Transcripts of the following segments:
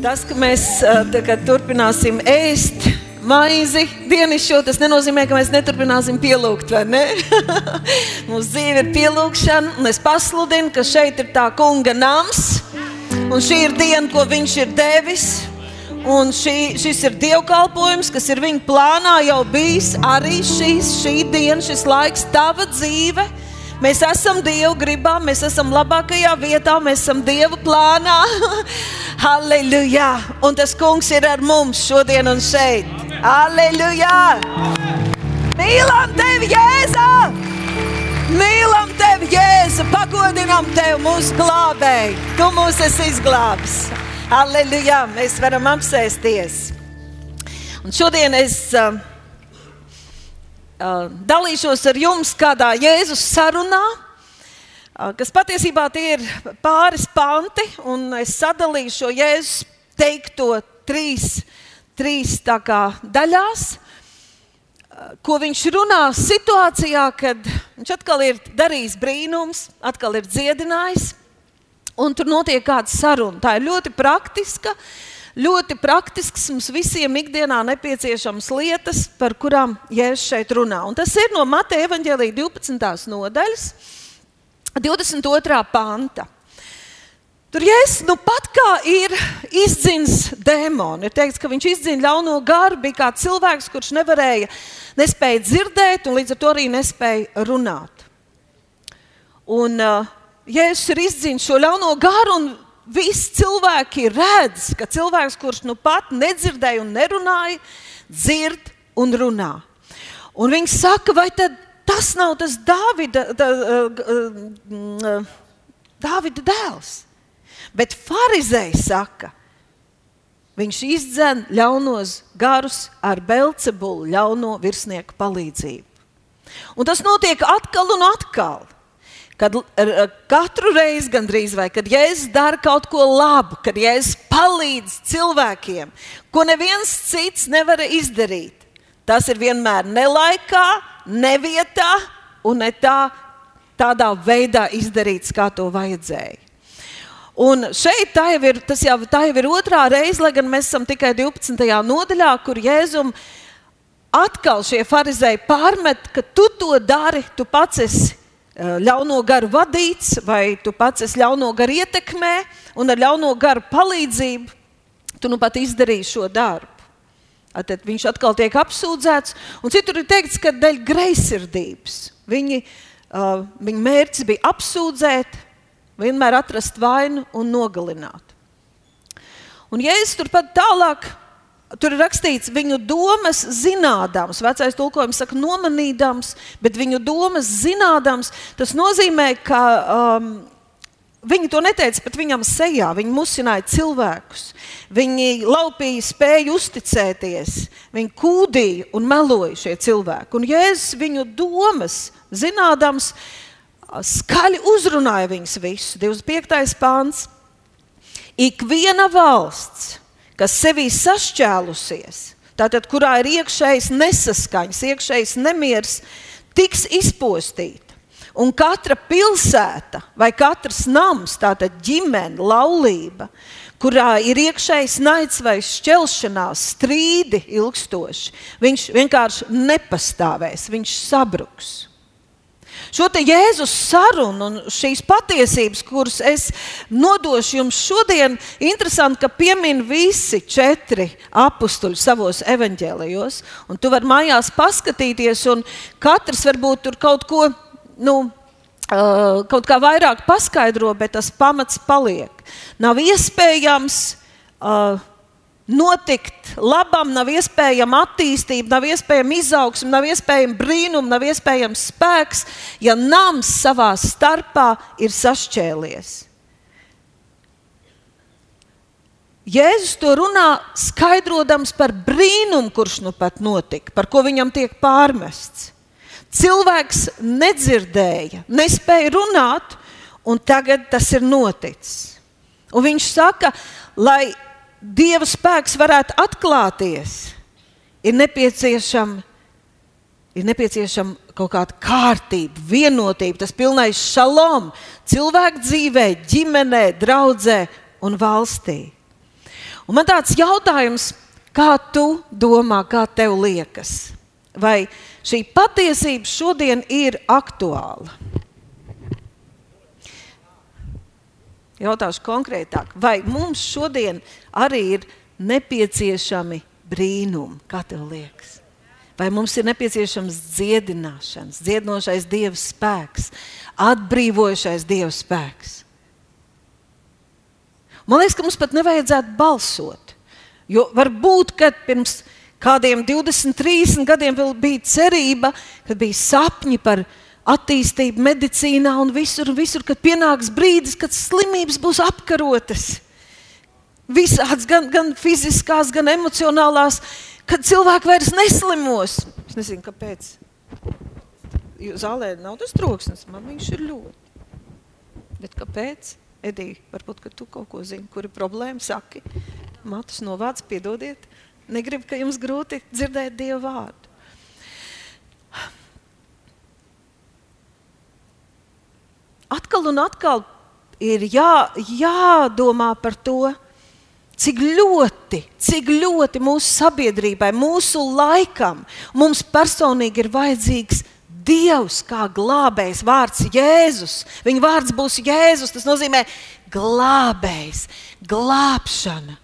Tas, ka mēs tagad turpināsim ēst maizi dienišķo, tas nenozīmē, ka mēs neturpināsim pielūgt, vai ne? Mūsu dzīve ir pielūgšana, un es pasludinu, ka šeit ir tā kunga nams, un šī ir diena, ko viņš ir devis. Un šī, šis ir dievkalpojums, kas ir viņa plānā jau bijis. Arī šīs, šī diena, šis laiks, tava dzīve Mēs esam Dieva gribā, mēs esam labākajā vietā, mēs esam Dieva plānā. Halleluja! Un tas kungs ir ar mums šodien un šeit. Halleluja! Mīlam tevi, Jēzu! Mīlam tevi, Jēzu! Pagodinam tevi, mūsu glābēji! Tu mūs esi izglābis! Halleluja! Mēs varam apsēsties! Un šodien es. Uh, dalīšos ar jums kādā Jēzus sarunā, kas patiesībā ir pāris panti, un es sadalīšu šo Jēzus teikto trīs, trīs daļās, uh, ko viņš runā situācijā, kad viņš atkal ir darījis brīnums, atkal ir dziedinājis, un tur notiek kāda saruna. Tā ir ļoti praktiska. Uh, ļoti praktisks, mums visiem ikdienā nepieciešams lietas, par kurām Jēzus šeit runā. Un tas ir no Mateja evaņģēlīja 12. nodaļas, 22. panta. Tur Jēzus nu pat kā ir izdzins dēmonu. Ir teikts, ka viņš izdzina ļauno garu, bija kā cilvēks, kurš nevarēja, nespēja dzirdēt un līdz ar to arī nespēja runāt. Un uh, Jēzus ir izdzinis šo ļauno garu un visi cilvēki redz, ka cilvēks, kurš nu pat nedzirdēja un nerunāja, dzird un runā. Un viņi saka, vai tas nav tas Dāvida, da, uh, Dāvida dēls? Bet farizēji saka, viņš izdzen ļaunos garus ar Belcebulu ļauno virsnieku palīdzību. Un tas notiek atkal un atkal. Kad katru reizi, gandrīz vai kad Jēzus dara kaut ko labu, kad Jēzus palīdz cilvēkiem, ko neviens cits nevar izdarīt, tas ir vienmēr nelaikā, nevietā un ne tā, tādā veidā izdarīts, kā to vajadzēja. Un šeit tā jau, ir, jau, tā jau ir otrā reize, lai gan mēs esam tikai 12. nodaļā, kur Jēzum atkal šie farizēji pārmet, ka tu to dari, tu pats esi Eh, ļauno garu vadīts, vai tu pats esi ļauno garu ietekmē, un ar ļauno garu palīdzību tu nu pat izdarīji šo darbu. Tad viņš atkal tiek apsūdzēts, un citur ir teikts, ka dēļ greizsirdības viņi, uh, viņa mērķis bija apsūdzēt, vienmēr atrast vainu un nogalināt. Un, es turpat tālāk Tur ir rakstīts, viņu domas zinādams, vecais tulkojums saka, nomanīdams, bet viņu domas zinādams. Tas nozīmē, ka um, viņi to neteica pat viņam sejā. Viņi musināja cilvēkus, viņi laupīja spēju uzticēties, viņi kūdīja un meloja šie cilvēki. Un Jēzus viņu domas zinādams, skaļi uzrunāja viņus visus. 25. pāns. Ik viena valsts kas sevī sašķēlusies, tātad kurā ir iekšējs nesaskaņas, iekšējs nemieris, tiks izpostīta. Un katra pilsēta vai katrs nams, tātad ģimene, laulība, kurā ir iekšējs naids vai šķelšanās, strīdi ilgstoši, viņš vienkārši nepastāvēs, viņš sabruks. Šo Jēzus sarunu un šīs patiesības, kuras es nodošu jums šodien, interesanti, ka piemin visi četri apstuļi savos evaņģēlijos. Tu vari mājās paskatīties, un katrs varbūt tur kaut ko. Nu, kaut kā vairāk paskaidro, bet tas pamats paliek. Nav iespējams uh, notikt labam, nav iespējama attīstība, nav iespējama izaugsme, nav iespējama brīnuma, nav iespējams spēks, ja nams savā starpā ir sašķēlies. Jēzus to runā skaidrojams par brīnumu, kurš nu pat notika, par ko viņam tiek pārmests. Cilvēks nedzirdēja, nespēja runāt, un tagad tas ir noticis. Un viņš saka, lai Dieva spēks varētu atklāties, ir nepieciešama ir nepieciešama kaut kāda kārtība, vienotība, tas pilnais šalom cilvēku dzīvē, ģimenē, draudzē un valstī. Un man tāds jautājums, kā tu domā, kā tev liekas? Vai šī patiesība šodien ir aktuāla? Jautāšu konkrētāk, vai mums šodien arī ir nepieciešami brīnumi, kā tev liekas? Vai mums ir nepieciešams dziedināšanas, dziedinošais Dieva spēks, atbrīvojušais Dieva spēks? Man liekas, ka mums pat nevajadzētu balsot. Jo varbūt, kad pirms kādiem 20, 30 gadiem vēl bija cerība, kad bija sapņi par attīstību medicīnā un visur, un visur, kad pienāks brīdis, kad slimības būs apkarotas. Visādas, gan, gan fiziskās, gan emocionālās, kad cilvēki vairs neslimos. Es nezinu, kāpēc. Jo zālē nav tas troksnis, man viņš ir ļoti. Bet kāpēc? Edija, varbūt tu kaut ko zini, kur ir problēma. Saki, matus novāc, piedodiet. Negribu, ka jums grūti dzirdēt Dieva vārdu. Atkal un atkal ir jā, jādomā par to, cik ļoti, cik ļoti mūsu sabiedrībai, mūsu laikam, mums personīgi ir vajadzīgs Dievs kā glābējs, vārds Jēzus. Viņa vārds būs Jēzus. Tas nozīmē glābējs, glābšana.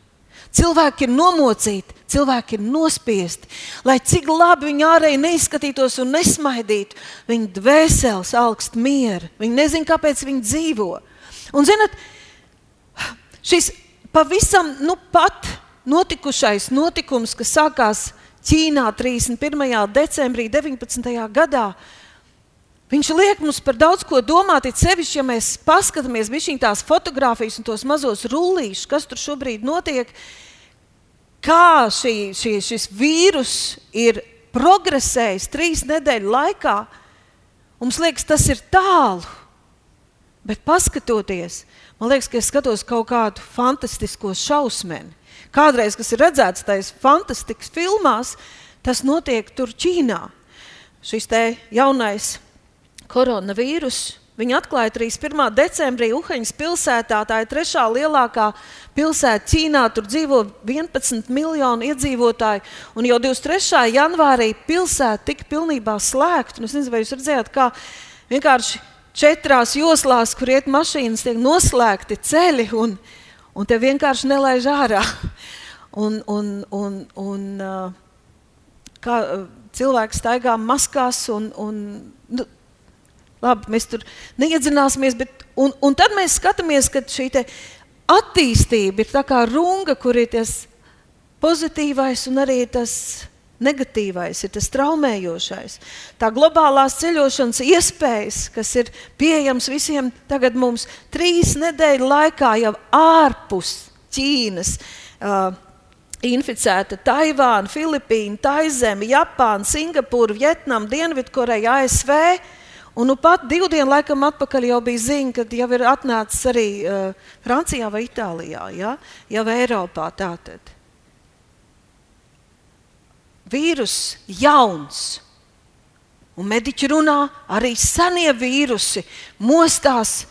Cilvēki ir nomocīti, cilvēki ir nospiesti. Lai cik labi viņi ārēji neizskatītos un nesmaidītu, viņa dvēseles augst mieru. Viņi nezina, kāpēc viņi dzīvo. Un, zinat, šis pavisam nu pat notikušais notikums, kas sākās Ķīnā 31. decembrī 19. gadā. Viņš liek mums par daudz ko domāt, it sevišķi, ja mēs paskatāmies viņa tās fotogrāfijas un tos mazos rullīšus, kas tur šobrīd notiek, kā šī, šī, šis vīrus ir progresējis trīs nedēļu laikā. Mums liekas, tas ir tālu, bet paskatoties, Man liekas, ka es skatos kaut kādu fantastisko šausmeni. Kādreiz, kas ir redzēts tajās fantastiskas filmās, tas notiek tur Ķīnā. Šis te jaunais koronavīrus. Viņi atklāja 31. decembrī Uhaņas pilsētā. Tā ir trešā lielākā pilsēta Ķīnā. Tur dzīvo 11 miljoni iedzīvotāji. Un jau 23. janvārī pilsēta tika pilnībā slēgta. Es nezinu, vai jūs redzējāt, kā vienkārši četrās joslās, kur iet mašīnas, tiek noslēgti ceļi, un, un te vienkārši nelaiž ārā. Un, un, un, un, kā cilvēki staigā maskās, un, un labi, mēs tur neiedzināsimies, bet un, un tad mēs skatāmies, ka šī attīstība ir tā kā runga, kur ir tas pozitīvais un arī tas negatīvais, ir tas traumējošais. Tā globālās ceļošanas iespējas, kas ir pieejamas visiem tagad mums trīs nedēļu laikā jau ārpus Ķīnas. Uh, Inficēta Taivāna, Filipīna, Taizeme, Japāna, Singapūra, Vietnama, Dienvidkoreja, ASV. Un nu pat divu dienu laikam atpakaļ jau bija ziņa, ka jau ir atnācis arī uh, Francijā vai Itālijā, ja? jau Eiropā tātad vīrus jauns. Un mediķi runā, arī senie vīrusi mostās,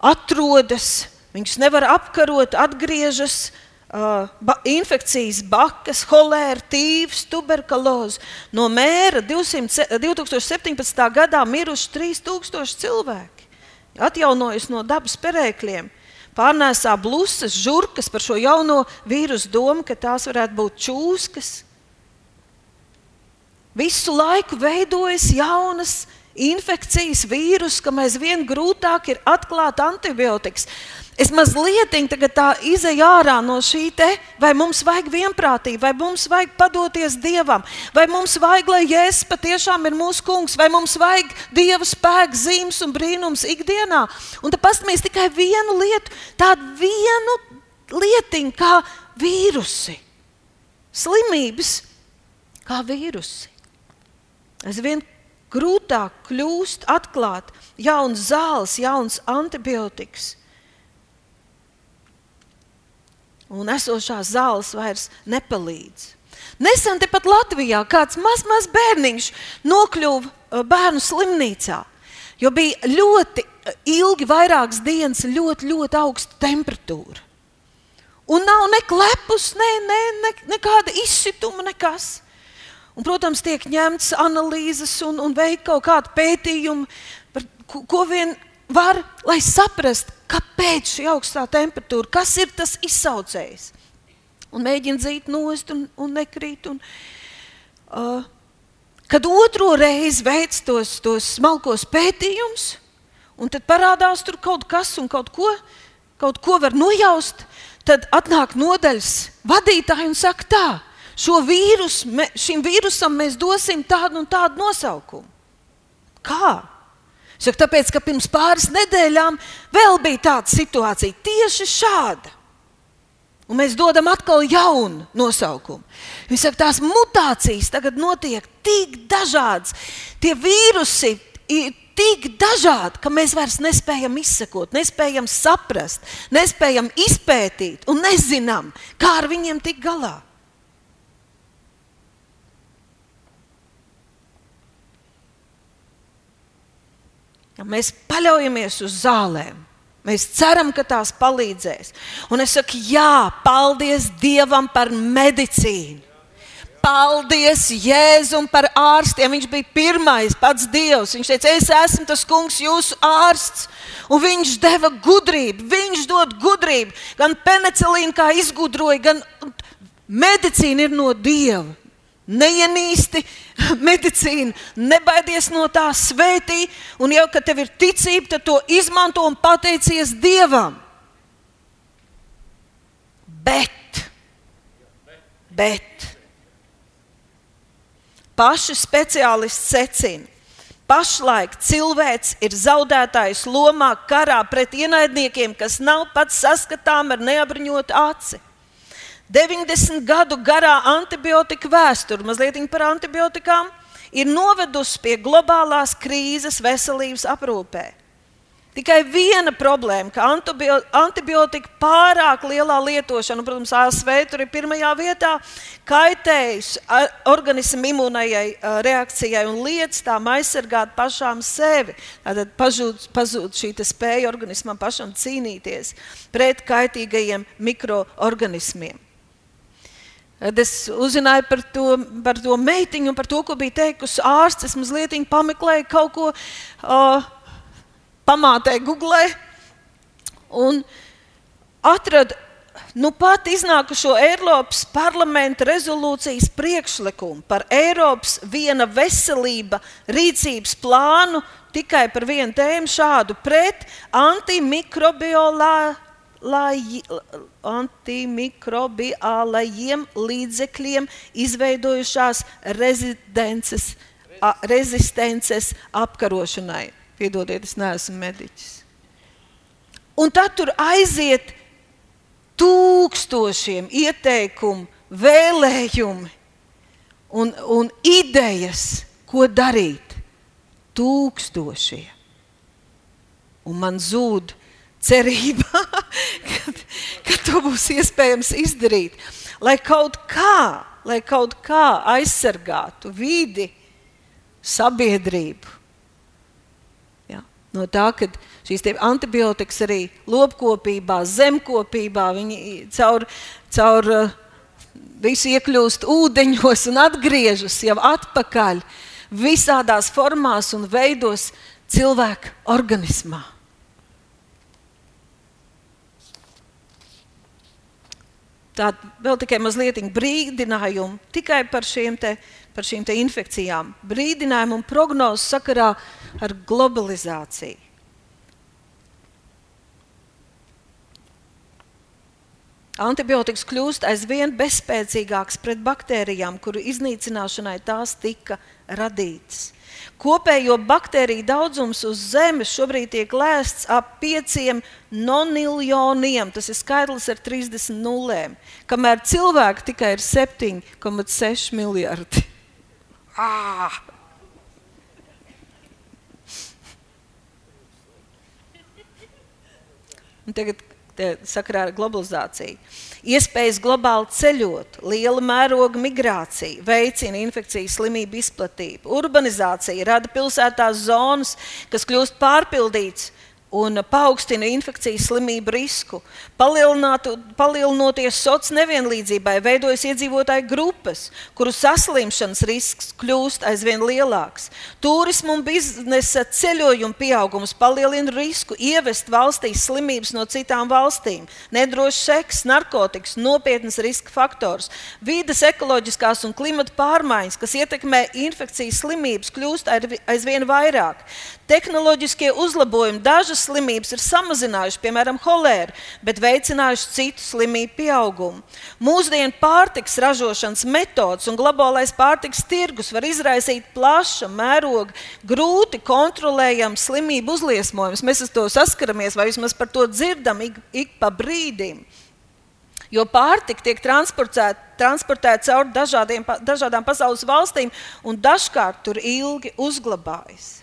atrodas, viņus nevar apkarot, atgriežas. Uh, ba infekcijas, bakas, holēra, tīvs, tuberkuloze. No mēra 200, 2017. gadā miruši 3000 cilvēki. Atjaunojas no dabas perēkļiem. Pārnēsā blusas, žurkas par šo jauno vīrusu domu, ka tās varētu būt čūskas. Visu laiku veidojas jaunas infekcijas, vīrusu, kam aizvien grūtāk ir atklāt antibiotikas. Es mazliet tā izēju ārā no šī te, vai mums vajag vienprātību, vai mums vajag padoties Dievam, vai mums vajag, lai Jēzus patiešām ir mūsu kungs, vai mums vajag Dieva spēku, zīmes un brīnums ikdienā. Un tad paskatīsimies tikai vienu lietu, tādu vienu lietiņu kā vīrusi, slimības kā vīrusi. Aizvien grūtāk kļūst atklāt jaunas zāles, jaunas antibiotikas. Un esošās zāles vairs nepalīdz. Nesen tepat Latvijā kāds mazs maz bērniņš nokļuva uh, bērnu slimnīcā, jo bija ļoti uh, ilgi, vairākas dienas, ļoti, ļoti augsta temperatūra. Un nav ne klepus, ne, ne, ne, nekāda izsituma, nekas. Un, protams, tiek ņemts analīzes un, un veikta kaut kāda pētījuma, par ko, ko vien var, lai saprastu, kāpēc šī augstā temperatūra, kas ir tas izsaucējs. Un mēģina dzīt nost un, un nekrīt. Un, uh, kad otro reizi veids tos, tos smalkos pētījumus, un tad parādās tur kaut kas un kaut ko, kaut ko var nojaust, tad atnāk nodaļas vadītāji un saka tā šo vīrusu, me, šim vīrusam mēs dosim tādu un tādu nosaukumu. Kā? Saku, tāpēc, ka pirms pāris nedēļām vēl bija tāda situācija, tieši šāda. Un mēs dodam atkal jaunu nosaukumu. Viņš saka, tās mutācijas tagad notiek tik dažādas. Tie vīrusi ir tik dažādi, ka mēs vairs nespējam izsekot, nespējam saprast, nespējam izpētīt un nezinām, kā ar viņiem tikt galā. Ja mēs paļaujamies uz zālēm, mēs ceram, ka tās palīdzēs. Un es saku, jā, paldies Dievam par medicīnu. Paldies Jēzum par ārstiem. Viņš bija pirmais, pats Dievs. Viņš teica, es esmu tas kungs, jūsu ārsts. Un viņš deva gudrību. Viņš dod gudrību. Gan penicilīnu, kā izgudroja, gan medicīna ir no Dieva neienīsti medicīnu, nebaidies no tā svētī, un jau, kad tev ir ticība, tad to izmanto un pateicies Dievam. Bet, bet, paši speciālisti secina, pašlaik cilvēks ir zaudētājs lomā karā pret ienaidniekiem, kas nav pats saskatām ar neapbruņotu aci. 90 gadu garā antibiotika vēsture, mazliet par antibiotikām, ir novedusi pie globālās krīzes veselības aprūpē. Tikai viena problēma, ka antibiotika pārāk lielā lietošana, protams, ASV tur ir pirmajā vietā, kaitējusi organismu imūnajai reakcijai un liedz tām aizsargāt pašām sevi. Tad pazūd, pazūd šī spēja organismam pašam cīnīties pret kaitīgajiem mikroorganismiem. Es uzzināju par to, par to meitiņu un par to, ko bija teikusi ārsts, es mazliet pameklēju kaut ko, uh, pamātēju Google. Un atradu nu pat iznākušo Eiropas parlamenta rezolūcijas priekšlikumu par Eiropas viena veselība rīcības plānu. Tikai par vienu tēmu šādu. Pret antimikrobiolā lai, antimikrobiālajiem līdzekļiem izveidojušās rezistences, a, rezistences apkarošanai. Piedodiet, es neesmu mediķis. Un tad tur aiziet tūkstošiem ieteikumu, vēlējumu un, un idejas, ko darīt. Tūkstošiem. Un man zūd cerība, ka, ka to būs iespējams izdarīt. Lai kaut kā, lai kaut kā aizsargātu vidi, sabiedrību. Ja, no tā, ka šīs antibiotikas arī lopkopībā, zemkopībā, viņi caur, caur uh, visu iekļūst ūdeņos un atgriežas jau atpakaļ visādās formās un veidos cilvēka organismā. Tādu vēl tikai mazliet brīdinājumu tikai par šīm, te, par šīm te infekcijām. Brīdinājumu un prognozu sakarā ar globalizāciju. Antibiotikas kļūst aizvien bezspēcīgākas pret baktērijām, kuru iznīcināšanai tās tika radītas. Kopējo baktēriju daudzums uz Zemes šobrīd tiek lēsts ap 5 noniljoniem. Tas ir skaitlis ar 30 nulēm. Kamēr cilvēki tikai ir 7,6 miljardi. Ah! Un tagad sakarā ar globalizāciju. Iespējas globāli ceļot, liela mēroga migrācija, veicina infekcijas slimību izplatību. Urbanizācija rada pilsētās zonas, kas kļūst pārpildītas un paaugstina infekcijas slimību risku. Palielinoties sociālajai nevienlīdzībai, veidojas iedzīvotāju grupas, kuru saslimšanas risks kļūst aizvien lielāks. Turismu un biznesa ceļojumu pieaugums palielina risku ievest valstīs slimības no citām valstīm. Nedrošs seks, narkotikas, nopietnas riska faktors, vidas, ekoloģiskās un klimata pārmaiņas, kas ietekmē infekcijas slimības, kļūst aizvien vairāk. Tehnoloģiskie uzlabojumi dažas slimības ir samazinājuši, piemēram, holēru, bet veicinājuši citu slimību pieaugumu. Mūsdienu pārtiks ražošanas metodas un globālais pārtiks tirgus var izraisīt plaša mēroga, grūti kontrolējamu slimību uzliesmojumus. Mēs ar to saskaramies vai vismaz par to dzirdam ik, ik pa brīdim. Jo pārtika tiek transportēta, transportēta cauri dažādiem, dažādām pasaules valstīm un dažkārt tur ilgi uzglabājas.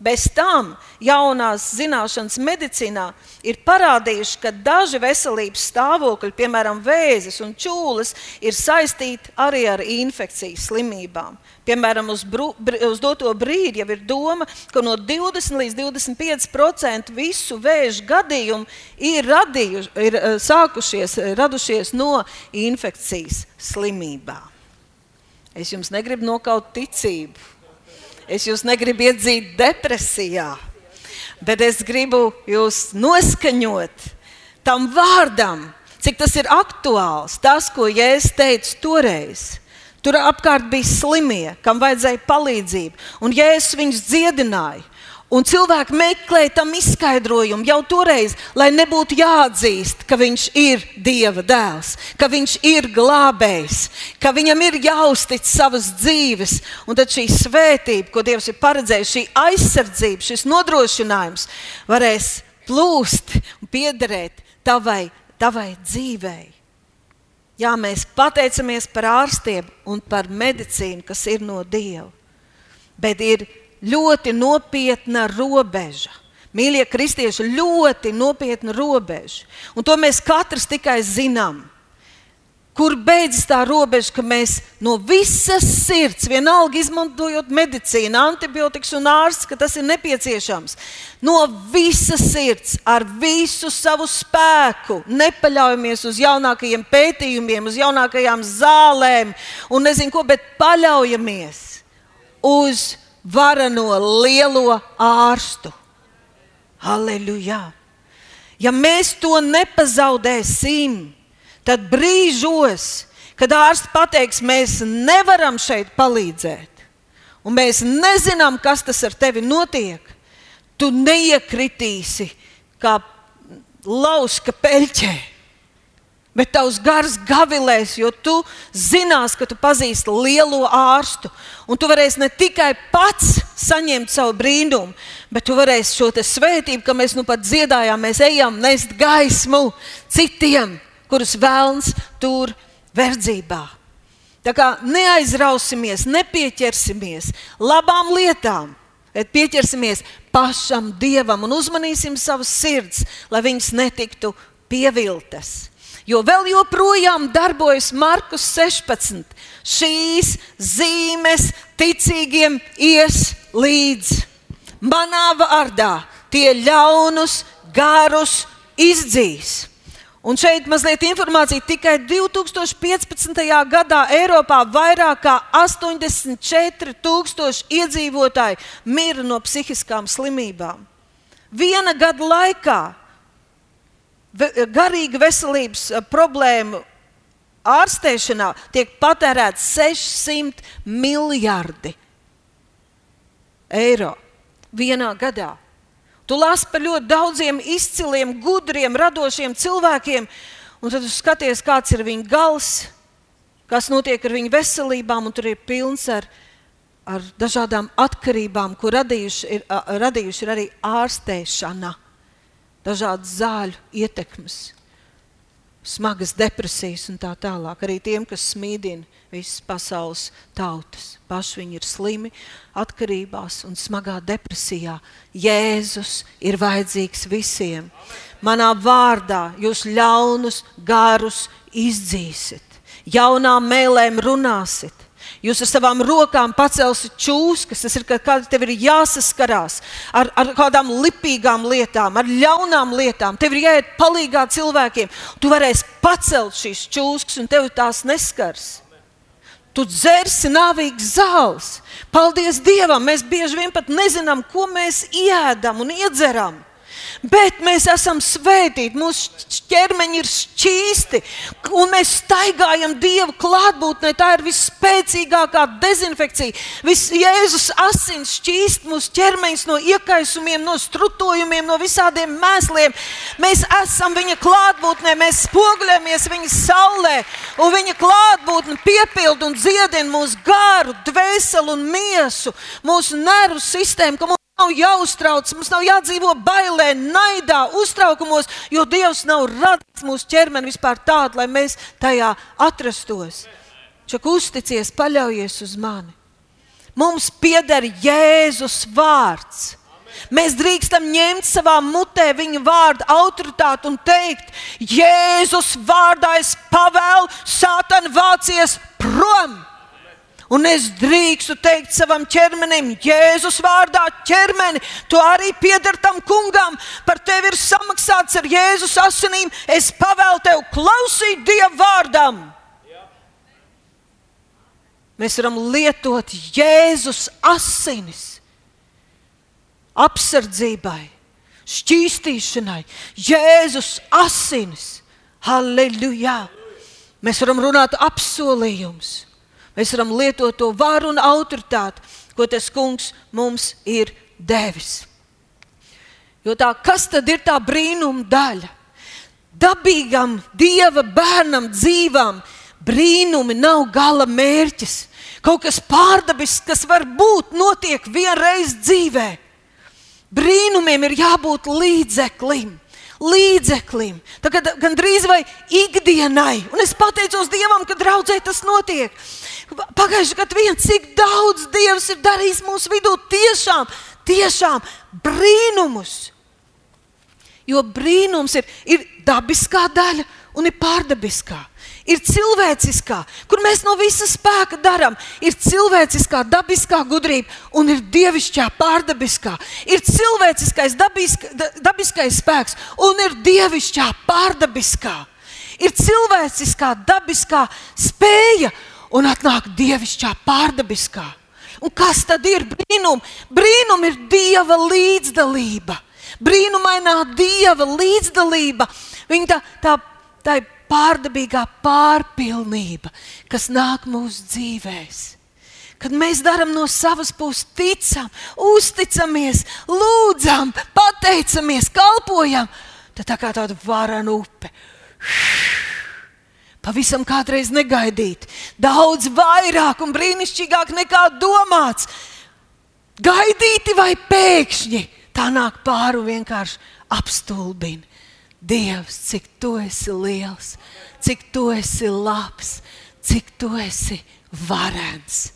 Bez tam jaunās zināšanas medicīnā ir parādījuši, ka daži veselības stāvokļi, piemēram, vēzis un čūlas, ir saistīti arī ar infekcijas slimībām. Piemēram, uz, bru, uz doto brīdi jau ir doma, ka no 20 līdz 25% visu vēža gadījumu ir, radījuši, ir eh, sākušies, radušies no infekcijas slimībām. Es jums negribu nokaut ticību Es jūs negribu iedzīt depresijā, bet es gribu jūs noskaņot tam vārdam, cik tas ir aktuāls. Tas, ko Jēzus teica toreiz. Tur apkārt bija slimie, kam vajadzēja palīdzību, un Jēzus viņus dziedināja. Un cilvēki meklēja tam izskaidrojumu jau toreiz, lai nebūtu jāatzīst, ka viņš ir Dieva dēls, ka viņš ir glābējs, ka viņam ir jāuztic savas dzīves. Un tad šī svētība, ko Dievs ir paredzējis, šī aizsardzība, šis nodrošinājums varēs plūst un piederēt tavai, tavai dzīvei. Jā, mēs pateicamies par ārstiem un par medicīnu, kas ir no Dieva. Bet ir ļoti nopietna robeža. Mīļie kristieši, ļoti nopietna robeža. Un to mēs katrs tikai zinām. Kur beidzas tā robeža, ka mēs no visas sirds, vienalga izmantojot medicīnu, antibiotikas un ārsts, ka tas ir nepieciešams, no visas sirds, ar visu savu spēku, nepaļaujamies uz jaunākajiem pētījumiem, uz jaunākajām zālēm un nezinu ko, bet paļaujamies uz varano lielo ārstu. Halleluja! Ja mēs to nepazaudēsim, tad brīžos, kad ārsts pateiks, mēs nevaram šeit palīdzēt, un mēs nezinām, kas tas ar tevi notiek, tu neiekritīsi kā lauska peļķē Bet tavs gars gavilēs, jo tu zinās, ka tu pazīsti lielo ārstu. Un tu varēsi ne tikai pats saņemt savu brīnumu, bet tu varēsi šo svētību, ka mēs nu pat dziedājām, mēs ejam nest gaismu citiem, kurus vēlns tur verdzībā. Tā kā neaizrausimies, nepieķersimies labām lietām, bet pieķersimies pašam Dievam un uzmanīsim savas sirds, lai viņas netiktu pieviltas. Jo vēl joprojām darbojas Markus 16. Šīs zīmes ticīgiem ies līdzi. Manā vārdā tie ļaunus garus izdzīs. Un šeit mazliet informācija. Tikai 2015. gadā Eiropā vairāk kā 84,000 iedzīvotāji mira no psihiskām slimībām. Viena gada laikā garīga veselības eh, problēmu ārstēšanā tiek patērēts 600 miljardi eiro vienā gadā. Tu lasi par ļoti daudziem izciliem, gudriem, radošiem cilvēkiem, un tad skaties, kāds ir viņu gals, kas notiek ar viņu veselībām, un tur ir pilns ar, ar dažādām atkarībām, ko radījuši ir, radījuši ir arī ārstēšana dažādas zāļu ietekmes, smagas depresijas un tā tālāk. Arī tiem, kas smīdina visas pasaules tautas. Paši viņi ir slimi, atkarībās un smagā depresijā. Jēzus ir vajadzīgs visiem. Manā vārdā jūs ļaunus garus izdzīsiet, jaunām mēlēm runāsiet. Jūs ar savām rokām pacelsiet čūskas, tas ir kad tev ir jāsaskarās ar, ar kādām lipīgām lietām, ar ļaunām lietām. Tev ir jāiet palīdzīgā cilvēkiem. Tu varēsi pacelt šīs čūskas, un tev tās neskars. Tu dzersi nāvīgas zāles. Paldies Dievam! Mēs bieži vien pat nezinām, ko mēs ēdam un iedzeram. Bet mēs esam svētīti, mūsu ķermeņi ir šķīsti, un mēs staigājam Dieva klātbūtnē. Tā ir visspēcīgākā dezinfekcija. Viss Jēzus asins šķīst mūsu ķermeņus no iekaisumiem, no strutojumiem, no visādiem mēsliem. Mēs esam Viņa klātbūtnē, mēs spoguļamies Viņa saulē, un Viņa klātbūtne piepilda un dziedina mūsu garu, dvēseli un miesu, mūsu nervu sistēmu nav jāuztrauc, mums nav jādzīvo bailē, naidā, uztraukumos, jo Dievs nav radījis mūsu ķermeni vispār tādu, lai mēs tajā atrastos. Čak uzticies, paļaujies uz mani. Mums pieder Jēzus vārds. Mēs drīkstam ņemt savā mutē viņa vārdu autoritāti un teikt, Jēzus vārdā es pavēlu, Sātan vācies prom! Un es drīkstu teikt savam ķermenim, Jēzus vārdā, ķermeni, tu arī pieder tam kungam, par tevi ir samaksāts ar Jēzus asinīm. Es pavēlu tev klausīt Dieva vārdam. Mēs varam lietot Jēzus asinis apsardzībai, šķīstīšanai, Jēzus asinis. Halleluja! Mēs varam runāt apsolījumus. Mēs varam lietot to varu un autoritāti, ko tas kungs mums ir devis. Jo tā, kas tad ir tā brīnuma daļa? Dabīgam, dieva bērnam, dzīvam, brīnumi nav gala mērķis. Kaut kas pārdabisks, kas var būt, notiek vienreiz dzīvē. Brīnumiem ir jābūt līdzeklim līdzeklim, tagad gandrīz vai ikdienai. Un es pateicos Dievam, ka draudzē tas notiek. Pagājušajā gadā viens, cik daudz Dievs ir darījis mūsu vidū, tiešām, tiešām brīnumus. Jo brīnums ir, ir dabiskā daļa un ir pārdabiskā ir cilvēciskā, kur mēs no visa spēka darām. Ir cilvēciskā, dabiskā gudrība un ir dievišķā, pārdabiskā. Ir cilvēciskais, dabiska, dabiskais spēks un ir dievišķā, pārdabiskā. Ir cilvēciskā, dabiskā spēja un atnāk dievišķā, pārdabiskā. Un kas tad ir brīnums? Brīnum ir dieva līdzdalība. Brīnumainā dieva līdzdalība. Viņa tā, tā, tā ir pārdabīgā pārpilnība, kas nāk mūsu dzīvēm. Kad mēs darām no savas puses, ticam, uzticamies, lūdzam, pateicamies, kalpojam, tad tā kā tāda varana upe. Pavisam kādreiz negaidīt, daudz vairāk un brīnišķīgāk nekā domāts. Gaidīti vai pēkšņi tā nāk pāri un vienkārši apstulbina. Dievs, cik tu esi liels, cik tu esi labs, cik tu esi varens.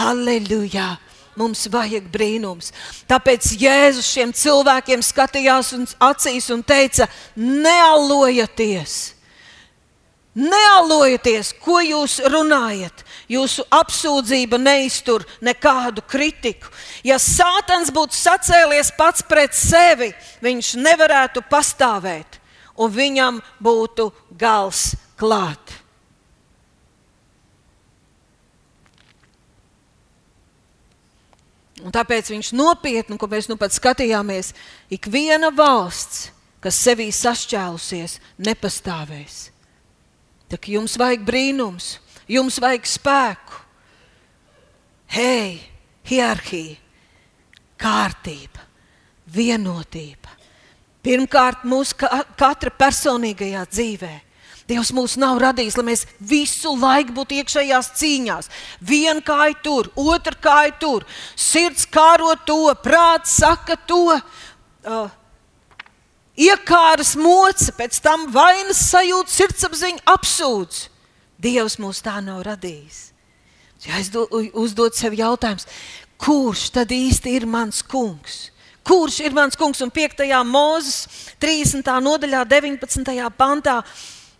Halleluja! Mums vajag brīnums. Tāpēc Jēzus šiem cilvēkiem skatījās un acīs un teica: Nealojieties! Nealojieties, ko jūs runājat. Jūsu apsūdzība neiztur nekādu kritiku. Ja Sātans būtu sacēlies pats pret sevi, viņš nevarētu pastāvēt, un viņam būtu gals klāt. Un tāpēc viņš nopietni, ko mēs nu pat skatījāmies, ik viena valsts, kas sevī sašķēlusies, nepastāvēs. Tā kā jums vajag brīnums, jums vajag spēku. Hei, hierarhija, kārtība, vienotība. Pirmkārt, mūsu katra personīgajā dzīvē. Dievs mūs nav radījis, lai mēs visu laiku būtu iekšējās cīņās. Viena kāja tur, otra kāja tur, sirds kāro to, prāts saka to. Uh, iekāras moca, pēc tam vainas sajūta, sirdsapziņa apsūdz. Dievs mūs tā nav radījis. Ja es uzdodu sev jautājumu, kurš tad īsti ir mans kungs? Kurš ir mans kungs? Un 5. mūzes 30. nodaļā, 19. pantā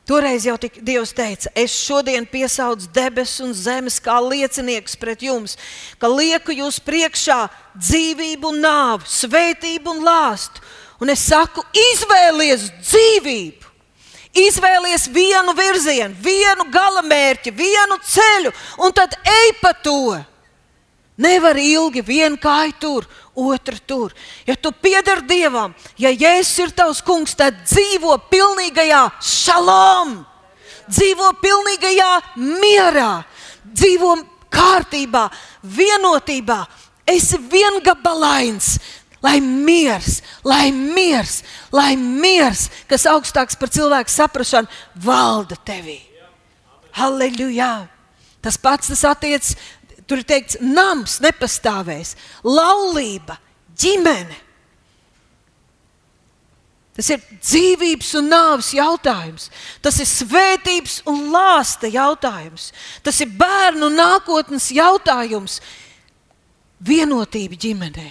Toreiz jau tik Dievs teica, es šodien piesaucu debesu un zemes kā liecinieks pret jums, ka lieku jūs priekšā dzīvību un nāvi, svētību un lāstu. Un es saku, izvēlies dzīvību, izvēlies vienu virzienu, vienu galamērķi, vienu ceļu, un tad ej pa to. Nevar ilgi vienu kāju tur, otru tur. Ja tu pieder Dievam, ja Jēzus ir tavs kungs, tad dzīvo pilnīgajā šalom, dzīvo pilnīgajā mierā, dzīvo kārtībā, vienotībā. Esi viengabalains, lai miers, lai miers, lai miers, kas augstāks par cilvēku saprāšanu, valda tevī. Halleluja! Tas pats tas attiecas Tur ir teikts, nams nepastāvēs, laulība, ģimene. Tas ir dzīvības un nāves jautājums. Tas ir svētības un lāsta jautājums. Tas ir bērnu nākotnes jautājums. Vienotība ģimenē,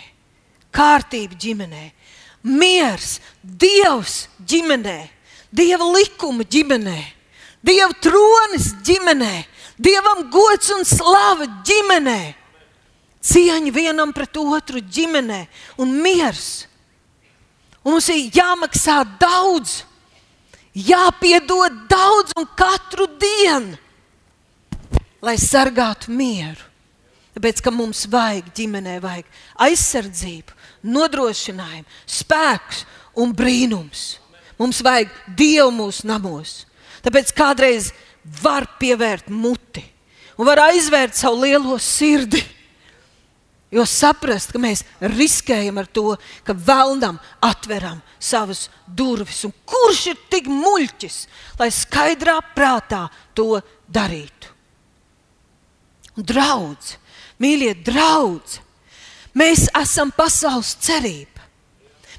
kārtība ģimenē, miers, dievs ģimenē, dieva likuma ģimenē, dieva tronis ģimenē, Dievam gods un slava ģimenē, cieņa vienam pret otru ģimenē un miers. Un mums ir jāmaksā daudz, jāpiedod daudz un katru dienu, lai sargātu mieru. Tāpēc, ka mums vajag ģimenē, vajag aizsardzību, nodrošinājumu, spēks un brīnums. Mums vajag Dievu mūsu namos. Tāpēc kādreiz var pievērt muti un var aizvērt savu lielo sirdi. Jo saprast, ka mēs riskējam ar to, ka vēlnam atveram savas durvis. Un kurš ir tik muļķis, lai skaidrā prātā to darītu? Un draudz, mīļie draugi, mēs esam pasaules cerība.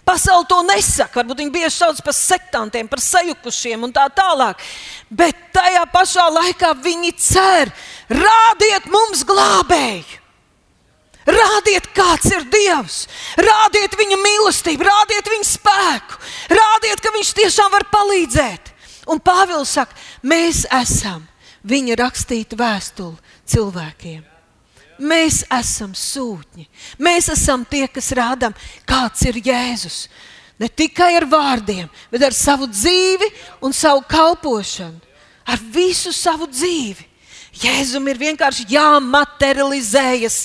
Pasaule to nesaka. Varbūt viņi bieži sauc par sektantiem, par sajukušiem un tā tālāk. Bet tajā pašā laikā viņi cer, rādiet mums glābēju. Rādiet, kāds ir Dievs, rādiet viņa mīlestību, rādiet viņa spēku, rādiet, ka viņš tiešām var palīdzēt. Un Pāvils saka, mēs esam viņa rakstīta vēstule cilvēkiem. Mēs esam sūtņi. Mēs esam tie, kas rādām, kāds ir Jēzus. Ne tikai ar vārdiem, bet ar savu dzīvi un savu kalpošanu, ar visu savu dzīvi. Jēzum ir vienkārši jāmaterializējas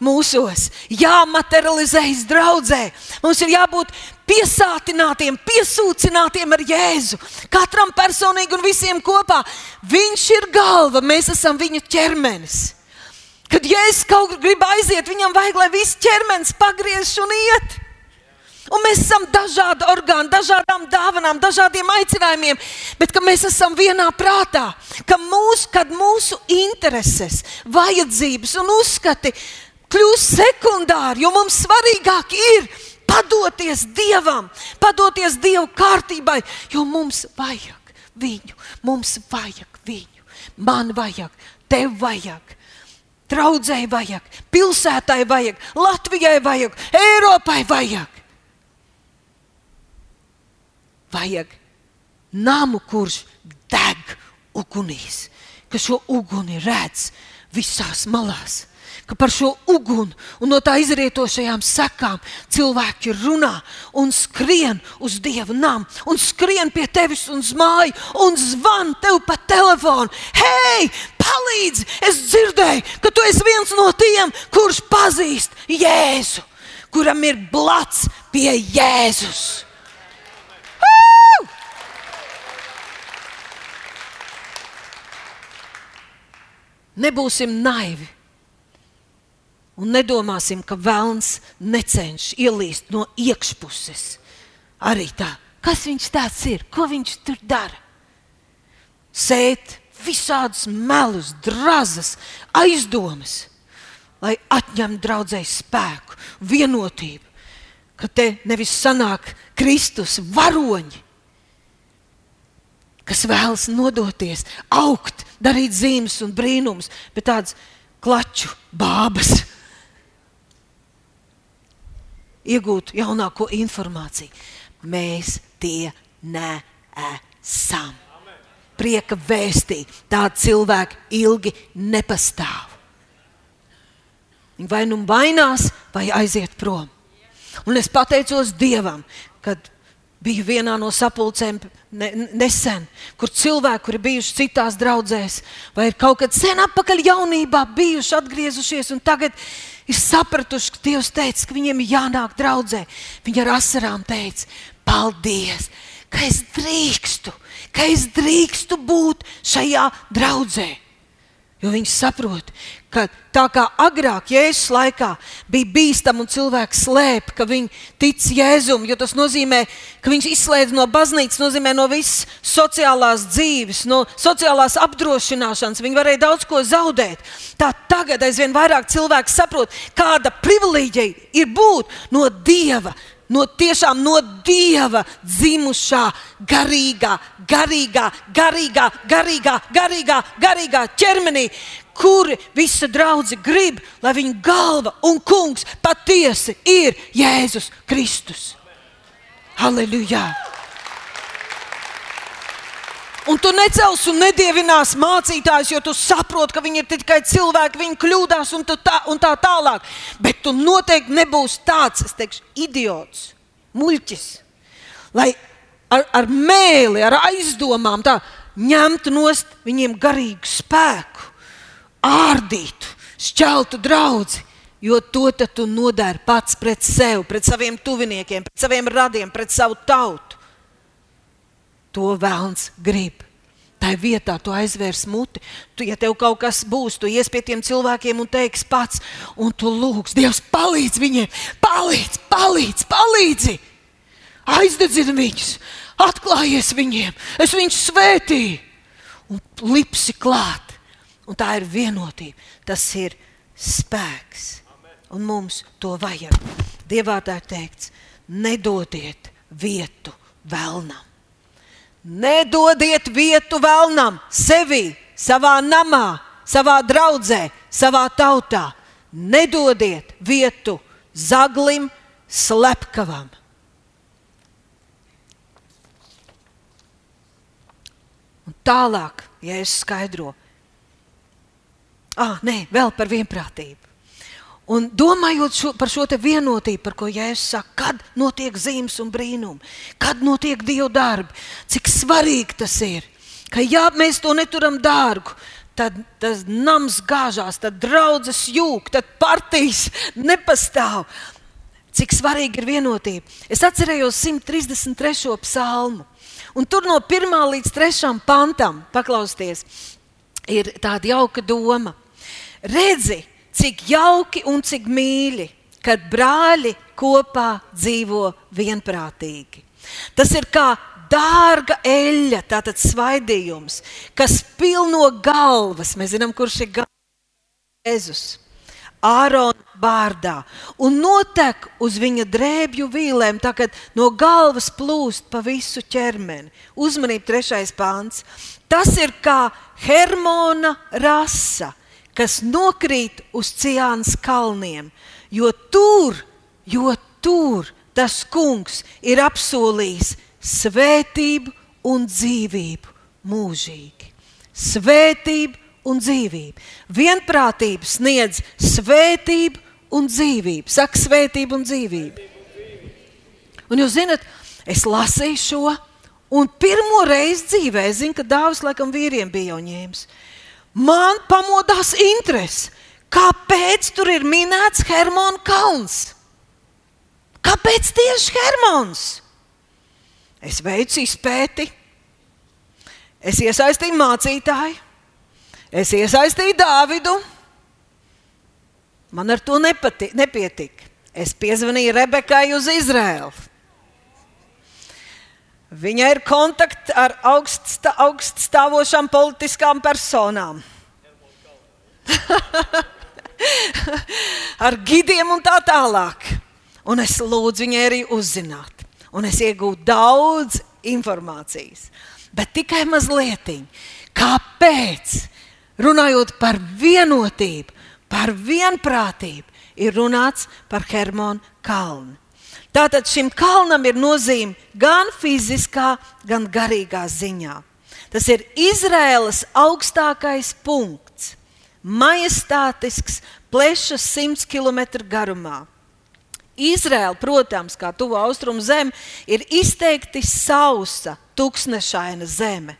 mūsos, jāmaterializējas draudzē. Mums ir jābūt piesātinātiem, piesūcinātiem ar Jēzu. Katram personīgi un visiem kopā. Viņš ir galva, mēs esam viņa ķermenis. Kad Jēzus kaut kur grib aiziet, viņam vajag, lai viss ķermenis pagriež un iet. Un mēs esam dažādi orgāni, dažādām dāvanām, dažādiem aicinājumiem, bet mēs esam vienā prātā, ka mūsu, mūsu intereses, vajadzības un uzskati kļūst sekundāri, jo mums svarīgāk ir padoties Dievam, padoties Dieva kārtībai, jo mums vajag viņu, mums vajag viņu, man vajag, tev vajag. Draudzēji vajag, pilsētai vajag, Latvijai vajag, Eiropai vajag. Vajag namu, kurš deg ugunīs, ka šo uguni redz visās malās ka par šo uguni un no tā izrietošajām sekām cilvēki runā un skrien uz dievu namu, un skrien pie tevis un zmāju, un zvan tev pa telefonu. Hei, palīdzi! Es dzirdēju, ka tu esi viens no tiem, kurš pazīst Jēzu, kuram ir blats pie Jēzus. Nebūsim naivi. Un nedomāsim, ka vēlns necenšas ielīst no iekšpuses. Arī tā, kas viņš tāds ir, ko viņš tur dara? Sēt visādus melus, drazas, aizdomas, lai atņemtu draudzēju spēku, vienotību, ka te nevis sanāk Kristus varoņi, kas vēlas nodoties, augt, darīt zīmes un brīnumus, bet tādas klaču bābas iegūt jaunāko informāciju. Mēs tie neesam. prieka vēstī. Tādi cilvēki ilgi nepastāv. Viņi vai nu vainās, vai aiziet prom. Un es pateicos Dievam, kad biju vienā no sapulcēm ne, nesen, kur cilvēki, kuri bijuši citās draudzēs, vai ir kaut kad sen atpakaļ jaunībā, bijuši atgriezušies un tagad ir sapratuši, ka Dievs teica, ka viņiem ir jānāk draudzē. Viņi ar asarām teica, paldies, ka es drīkstu, ka es drīkstu būt šajā draudzē. Jo viņi saprot, ka tā kā agrāk, Jēzus laikā, bija bīstami un cilvēki slēpa, ka viņi tic Jēzum, jo tas nozīmē, ka viņš izslēdz no baznīcas, nozīmē no visas sociālās dzīves, no sociālās apdrošināšanas. Viņi varēja daudz ko zaudēt. Tā tagad aizvien vairāk cilvēki saprot, kāda privilēģija ir būt no Dieva no tiešām no dieva dzimušā, garīgā, garīgā, garīgā, garīgā, garīgā, garīgā ķermenī, kuri visa draudzene grib, lai viņa galva un kungs patiesi ir Jēzus Kristus. Halleluja! Un tu necels un nedievinās mācītājus, jo tu saproti, ka viņi ir tikai cilvēki, viņi kļūdās un, tā, un tā tālāk. Bet tu noteikti nebūsi tāds, es teikšu, idiots, muļķis. Lai ar, ar mēli, ar aizdomām tā, ņemtu nost viņiem garīgu spēku, ārdītu, šķeltu draugu. Jo to tu nodari pats pret sevi, pret saviem tuviniekiem, pret saviem radiem, pret savu tautu. To vēlns grib. Tā vietā tu aizvērs muti. Tu, ja tev kaut kas būs, tu ies pie tiem cilvēkiem un teiksi pats, un tu lūgs, Dievs, palīdz viņiem, palīdz, palīdz, palīdzi! Aizdedzini viņus, atklājies viņiem, es viņus svētīju un lipsi klāt. Un tā ir vienotība, tas ir spēks. Un mums to vajag. Dievā tā ir teikts, nedodiet vietu vēlnam. Nedodiet vietu vēlnam, sevi, savā namā, savā draudzē, savā tautā. Nedodiet vietu zaglim, slepkavam. Tālāk, ja es skaidroju, ah, nē, vēl par vienprātību. Un domājot šo, par šo vienotību, par ko Jēzus saka, kad notiek zīmes un brīnumi, kad notiek Dieva darbi, cik svarīgi tas ir. Ka ja mēs to neturam dārgu, tad tas nams gāžās, tad draudzes jūg, tad partijas nepastāv. Cik svarīgi ir vienotība. Es atcerējos 133. psalmu, un tur no 1 līdz 3 pantam, paklausieties, ir tāda jauka doma. Redzi, cik jauki un cik mīļi, kad brāļi kopā dzīvo vienprātīgi. Tas ir kā dārga eļļa, tātad svaidījums, kas pilno galvas. Mēs zinām, kurš ir Jēzus. Ārona vārdā un notek uz viņa drēbju vīlēm, tā kā no galvas plūst pa visu ķermeni. Uzmanību, trešais pāns. Tas ir kā Hermona rasa, kas nokrīt uz Ciānas kalniem, jo tur, jo tur tas kungs ir apsolījis svētību un dzīvību mūžīgi. Svētību un dzīvību. Vienprātība sniedz svētību un dzīvību. Saka, svētību un dzīvību. Un jūs zinat, es lasīju šo, un pirmo reizi dzīvē, es zinu, ka Dāvis laikam vīriem bija jau ņēmis man pamodās interese. Kāpēc tur ir minēts Hermona kalns? Kāpēc tieši Hermons? Es veicu izpēti, es iesaistīju mācītāju, es iesaistīju Dāvidu. Man ar to nepati, nepietika. Es piezvanīju Rebekai uz Izraēlu. Viņa ir kontakti ar augststā, augststāvošām politiskām personām. ar gidiem un tā tālāk. Un es lūdzu viņai arī uzzināt. Un es iegūstu daudz informācijas. Bet tikai mazliet. Kāpēc? Runājot par vienotību, par vienprātību, ir runāts par Hermonu kalnu. Tātad šim kalnam ir nozīme gan fiziskā, gan garīgā ziņā. Tas ir Izraēlas augstākais punkts, majestātisks, plešas 100 km garumā. Izraela, protams, kā tuvu austrumu zeme, ir izteikti sausa, tūkstošaina zeme.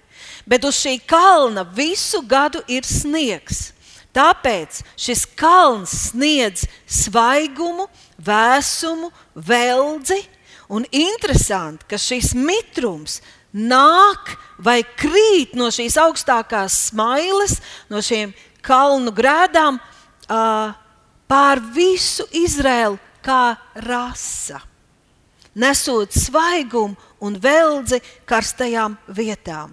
Bet uz šī kalna visu gadu ir sniegs. Tāpēc šis kalns sniedz svaigumu, vēsumu, veldzi. Un interesanti, ka šis mitrums nāk vai krīt no šīs augstākās smailes, no šiem kalnu grēdām uh, pār visu Izraēlu kā rasa, nesot svaigumu un veldzi karstajām vietām.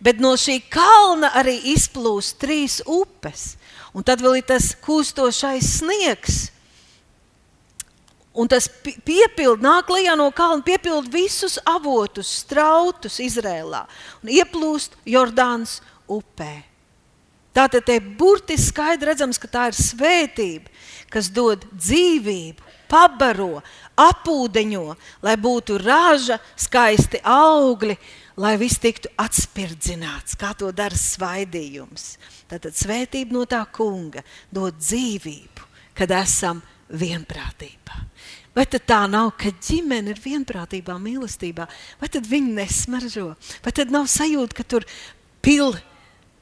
Bet no šī kalna arī izplūst trīs upes, un tad vēl ir tas kūstošais sniegs. Un tas piepildu, nāk lejā no kalna, piepildu visus avotus, strautus Izrēlā un ieplūst Jordānas upē. Tātad te burtiski skaidri redzams, ka tā ir svētība, kas dod dzīvību pabaro, apūdeņo, lai būtu raža, skaisti augļi, lai viss tiktu atspirdzināts, kā to dara svaidījums. Tātad svētība no tā kunga dod dzīvību, kad esam vienprātībā. Vai tad tā nav, ka ģimene ir vienprātībā, mīlestībā, vai tad viņi nesmaržo, vai tad nav sajūta, ka tur pil,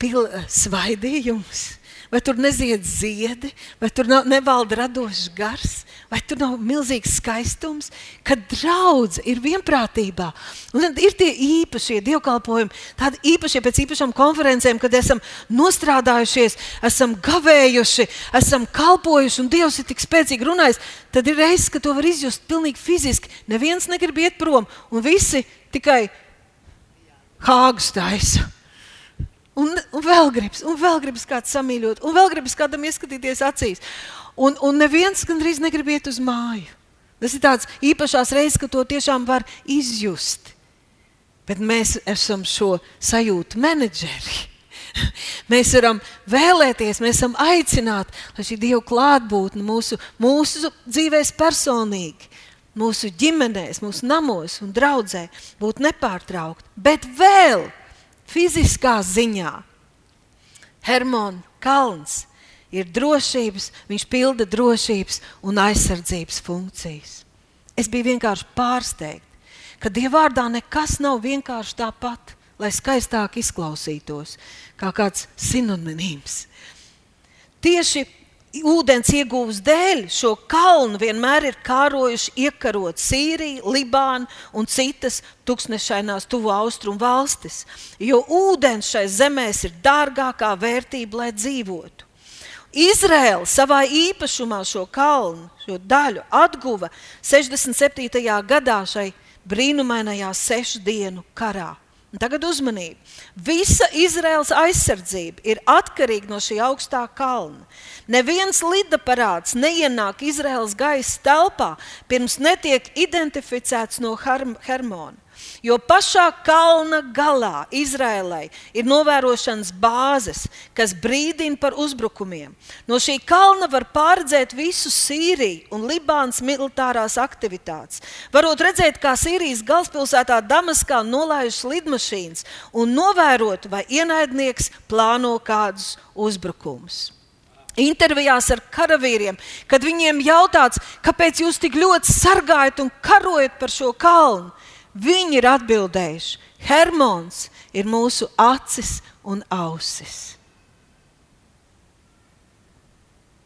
pil svaidījums, vai tur nezied ziedi, vai tur nav, nevalda radošs gars, Vai tur nav milzīgs skaistums, kad draudzene ir vienprātībā? Un ir tie īpašie dievkalpojumi, tādi īpašie pēc īpašām konferencēm, kad esam nostrādājušies, esam gavējuši, esam kalpojuši, un Dievs ir tik spēcīgi runājis. Tad ir reizes, kad to var izjust pilnīgi fiziski. Neviens negrib iet prom, un visi tikai hāgus taisa. Un, un vēl gribas, un vēl gribas kādu samīļot, un vēl gribas kādam ieskatīties acīs. Un, un neviens gandrīz negrib iet uz māju. Tas ir tāds īpašās reizes, ka to tiešām var izjust. Bet mēs esam šo sajūtu menedžeri. Mēs varam vēlēties, mēs esam aicināti, lai šī Dieva klātbūtne mūsu, mūsu dzīvēs personīgi, mūsu ģimenēs, mūsu namos un draudzē būtu nepārtraukta. Bet vēl fiziskā ziņā Hermona Kalns ir drošības, viņš pilda drošības un aizsardzības funkcijas. Es biju vienkārši pārsteigts, ka Dieva vārdā nekas nav vienkārši tāpat, lai skaistāk izklausītos, kā kāds sinonīms. Tieši ūdens iegūves dēļ šo kalnu vienmēr ir kārojuši iekarot Sīriju, Libānu un citas tūkstošainās tuvu austrumu valstis, jo ūdens šai zemēs ir dārgākā vērtība, lai dzīvotu. Izraela savā īpašumā šo kalnu, šo daļu atguva 67. gadā šai brīnumainajā sešu dienu karā. Tagad uzmanību. Visa Izraels aizsardzība ir atkarīga no šī augstā kalna. Neviens lidaparāts neienāk Izraels gaisa telpā, pirms netiek identificēts no Hermona. Jo pašā kalna galā Izrēlai ir novērošanas bāzes, kas brīdina par uzbrukumiem. No šī kalna var pārredzēt visu Sīriju un Libānas militārās aktivitātes. Varot redzēt, kā Sīrijas galvaspilsētā Damaskā nolaižas lidmašīnas un novērot, vai ienaidnieks plāno kādus uzbrukumus intervijās ar karavīriem, kad viņiem jautāts, kāpēc jūs tik ļoti sargājat un karojat par šo kalnu, Viņi ir atbildējuši, Hermons ir mūsu acis un ausis.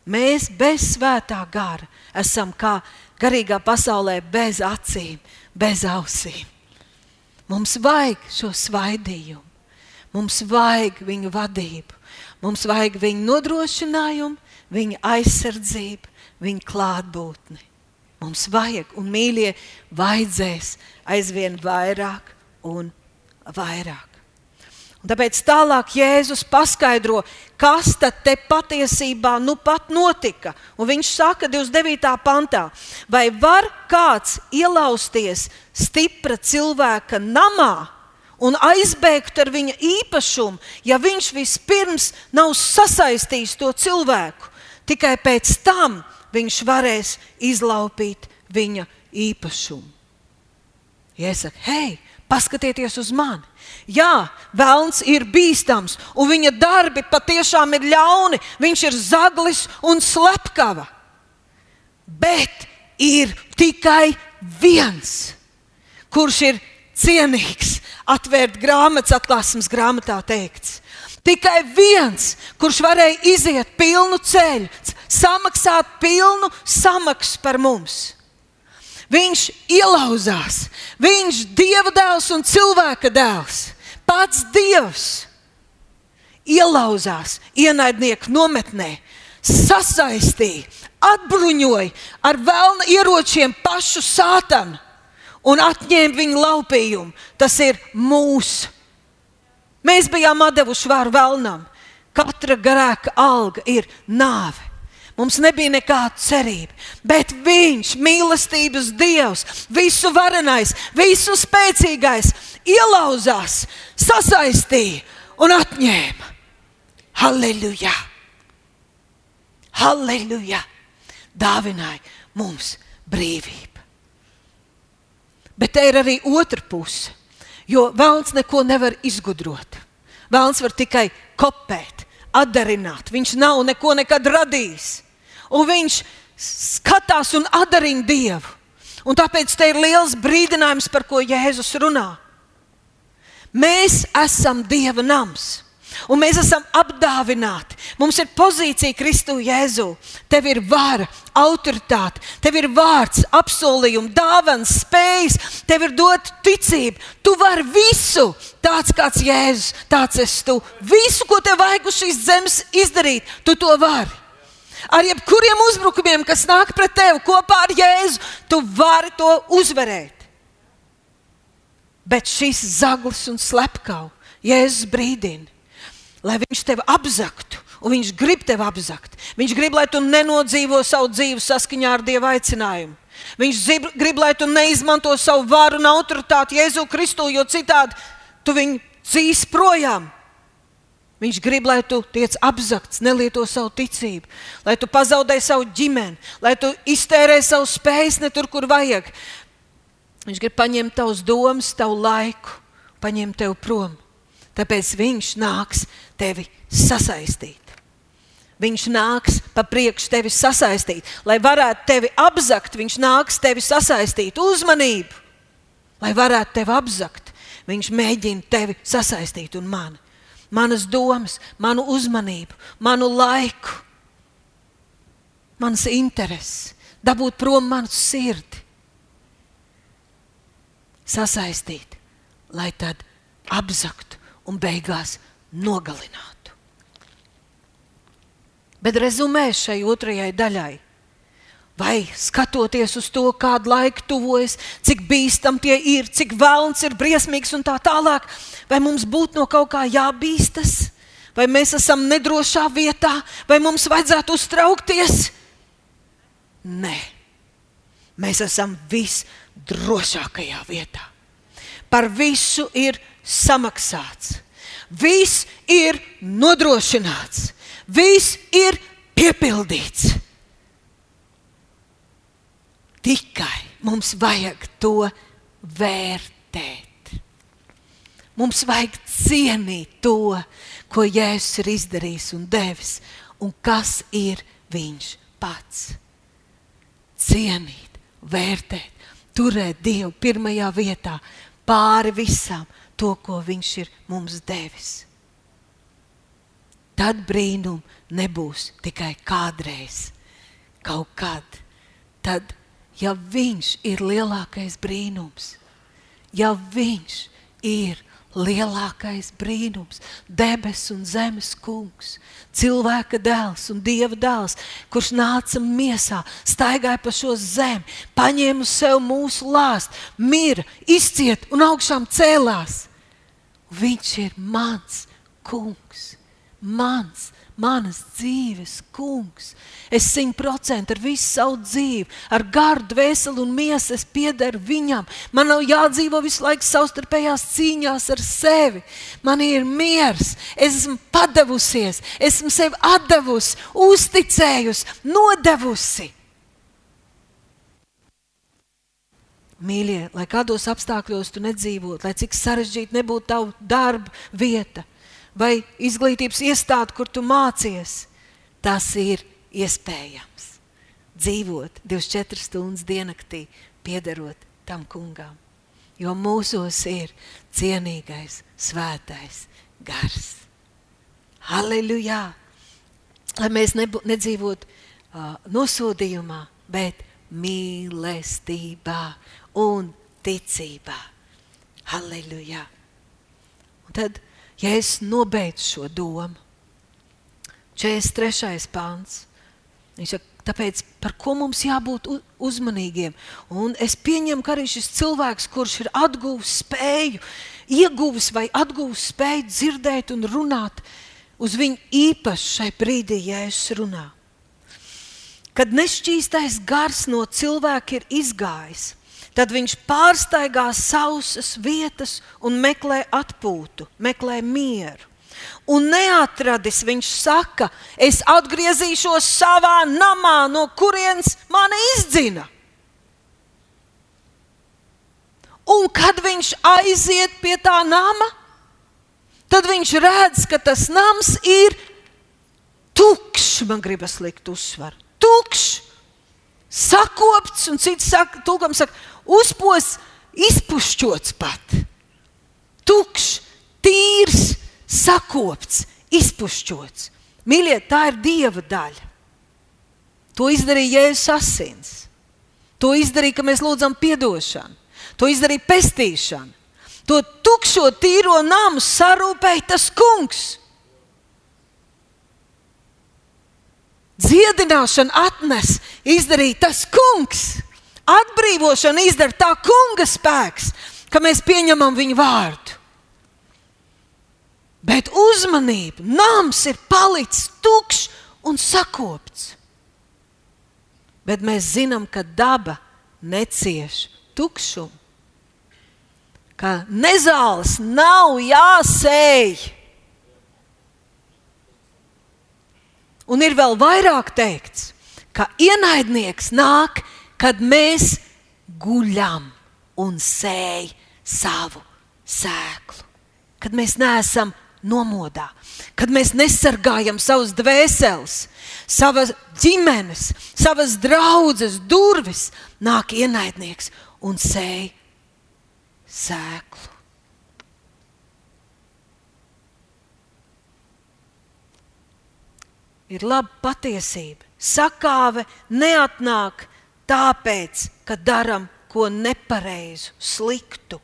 Mēs bez svētā gara esam kā garīgā pasaulē bez acīm, bez ausīm. Mums vajag šo svaidījumu, mums vajag viņu vadību, mums vajag viņu nodrošinājumu, viņa aizsardzību, viņa klātbūtni. Mums vajag, un mīļie, vajadzēs aizvien vairāk un vairāk. Un tāpēc tālāk Jēzus paskaidro, kas tad te patiesībā nu pat notika. Un viņš saka 29. pantā, vai var kāds ielausties stipra cilvēka namā un aizbēgt ar viņa īpašumu, ja viņš vispirms nav sasaistījis to cilvēku. Tikai pēc tam viņš varēs izlaupīt viņa īpašumu. Saku, hei, paskatieties uz mani. Jā, vēlns ir bīstams, un viņa darbi patiešām ir ļauni. Viņš ir zaglis un slepkava. Bet ir tikai viens, kurš ir cienīgs atvērt grāmatas, atklāsmes grāmatā teikts. Tikai viens, kurš varēja iziet pilnu ceļu, samaksāt pilnu samaksu par mums. Viņš ielauzās, viņš ir Dieva dēls un cilvēka dēls. Pats Dievs ielauzās ienaidnieku nometnē, sasaistīja, atbruņoja ar vēlna ieročiem pašu sātanu un atņēma viņa laupījumu. Tas ir mūsu. Mēs bijām devuši varu vēlnam. Katra grēka alga ir nāve. Mums nebija nekāda cerība, bet Viņš, mīlestības Dievs, visu varenais, visu spēcīgais, ielauzās, sasaistīja un atņēma. Halleluja! Halleluja! Dāvināja mums brīvību. Bet te ir arī otra puse. Jo vēlams neko nevar izgudrot. Vēlams var tikai kopēt, atdarināt. Viņš nav neko nekad radījis. Un viņš skatās un atdarina Dievu. Un tāpēc te ir liels brīdinājums, par ko Jēzus runā. Mēs esam Dieva nams. Un mēs esam apdāvināti. Mums ir pozīcija Kristu Jēzu. Tev ir vara, autoritāte, tev ir vārds, apsolījums, dāvāns, spējas, tev ir dot ticība. Tu vari visu, tāds kāds Jēzus, tāds esi tu. Visu, ko tev vajag uz šīs zemes izdarīt, tu to vari. Ar jebkuriem uzbrukumiem, kas nāk pret tevi kopā ar Jēzu, tu vari to uzvarēt. Bet šis zaglis un slepkavs Jēzus brīdina lai viņš tevi apzaktu. Un viņš grib tevi apzakt. Viņš grib, lai tu nenodzīvo savu dzīvi saskaņā ar Dieva aicinājumu. Viņš grib, grib lai tu neizmanto savu varu un autoritāti Jēzu Kristu, jo citādi tu viņu cīs projām. Viņš grib, lai tu tiec apzakts, nelieto savu ticību, lai tu pazaudē savu ģimeni, lai tu iztērē savu spējas ne tur, kur vajag. Viņš grib paņemt tavus domas, tavu laiku, paņemt tevi prom. Tāpēc viņš nāks tevi sasaistīt. Viņš nāks pa priekšu tevi sasaistīt. Lai varētu tevi apzakt, viņš nāks tevi sasaistīt. Uzmanību! Lai varētu tevi apzakt, viņš mēģina tevi sasaistīt un mani. Manas domas, manu uzmanību, manu laiku, manas intereses, dabūt prom manu sirdi. Sasaistīt, lai tad apzaktu un beigās nogalinātu. Bet rezumē šai otrajai daļai. Vai skatoties uz to, kādu laiku tuvojas, cik bīstami tie ir, cik vēlns ir briesmīgs un tā tālāk, vai mums būtu no kaut kā jābīstas, vai mēs esam nedrošā vietā, vai mums vajadzētu uztraukties? Nē, mēs esam visdrošākajā vietā. Par visu ir samaksāts. Viss ir nodrošināts, viss ir piepildīts. Tikai mums vajag to vērtēt. Mums vajag cienīt to, ko Jēzus ir izdarījis un devis, un kas ir Viņš pats. Cienīt, vērtēt, turēt Dievu pirmajā vietā, pāri visam, to, ko Viņš ir mums devis. Tad brīnum nebūs tikai kādreiz, kaut kad. Tad, ja Viņš ir lielākais brīnums, ja Viņš ir lielākais brīnums, debesu un zemes kungs, cilvēka dēls un dieva dēls, kurš nāca miesā, staigāja pa šo zemi, paņēma uz sevi mūsu lāstu, mira, izciet un augšām cēlās. Viņš ir mans kungs, mans, manas dzīves kungs. Es simtprocentīgi ar visu savu dzīvi, ar garu, dvēseli un miesu es piederu viņam. Man nav jādzīvo visu laiku savstarpējās cīņās ar sevi. Man ir miers, es esmu padavusies, esmu sevi atdevusi, uzticējusi, nodevusi. Mīļie, lai kādos apstākļos tu nedzīvotu, lai cik sarežģīti nebūtu tava darba vieta vai izglītības iestāde, kur tu mācies, tas ir iespējams. Dzīvot 24 stundas diennaktī, piederot tam kungam. Jo mūsos ir cienīgais, svētais gars. Halleluja! Lai mēs nedzīvotu uh, nosodījumā, bet mīlestībā un ticībā. Halleluja! Un tad, ja es nobeidzu šo domu, 43. pāns, viņš saka, Tāpēc par ko mums jābūt uzmanīgiem? Un es pieņemu, ka arī šis cilvēks, kurš ir atguvis spēju, ieguvis vai atguvis spēju dzirdēt un runāt, uz viņu īpaši šai brīdī jēzus runā. Kad nešķīstais gars no cilvēka ir izgājis, tad viņš pārsteigā sausas vietas un meklē atpūtu, meklē mieru un neatradis, viņš saka, es atgriezīšos savā namā, no kurienes mani izdzina. Un kad viņš aiziet pie tā nama, tad viņš redz, ka tas nams ir tukšs. Man gribas likt uzsvaru. Tukšs, sakopts, un cits saka, tulkam saka, uzpos, izpušķots pat. Tukšs, tīrs, sakopts, izpušķots. Mīļie, tā ir dieva daļa. To izdarīja Jēzus asins. To izdarīja, ka mēs lūdzam atdošanu. To izdarīja pestīšana. To tukšo, tīro namu sarūpēja tas kungs. Dziedināšanu atnes, izdarīja tas kungs. Atbrīvošanu izdara tā kunga spēks, ka mēs pieņemam viņu vārdu. Bet uzmanība, nams ir palicis tukšs un sakopts. Bet mēs zinām, ka daba necieš tukšumu, ka nezāles nav jāsēj. Un ir vēl vairāk teikts, ka ienaidnieks nāk, kad mēs guļam un sēj savu sēklu, kad mēs neesam nomodā, kad mēs nesargājam savus dvēseles, savas ģimenes, savas draudzes durvis, nāk ienaidnieks un sēž sēklu. Ir laba patiesība. Sakāve neatnāk tāpēc, ka darām ko nepareizu, sliktu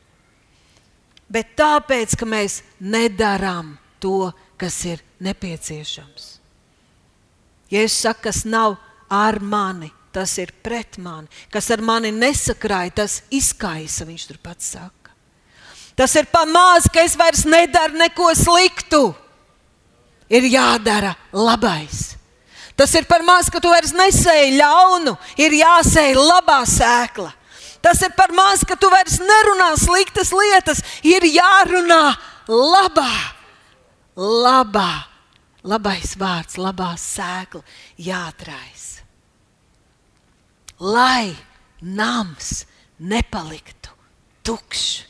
bet tāpēc, ka mēs nedarām to, kas ir nepieciešams. Ja es saku, kas nav ar mani, tas ir pret mani, kas ar mani nesakrāja, tas izkaisa, viņš tur pats saka. Tas ir pamāts, ka es vairs nedaru neko sliktu. Ir jādara labais. Tas ir par maz, ka tu vairs nesēji ļaunu, ir jāsēj labā sēkla. Tas ir par maz, ka tu vairs nerunā sliktas lietas. Ir jārunā labā, labā, labais vārds, labā sēkla, jāatraisa. Lai nams nepaliktu tukšs.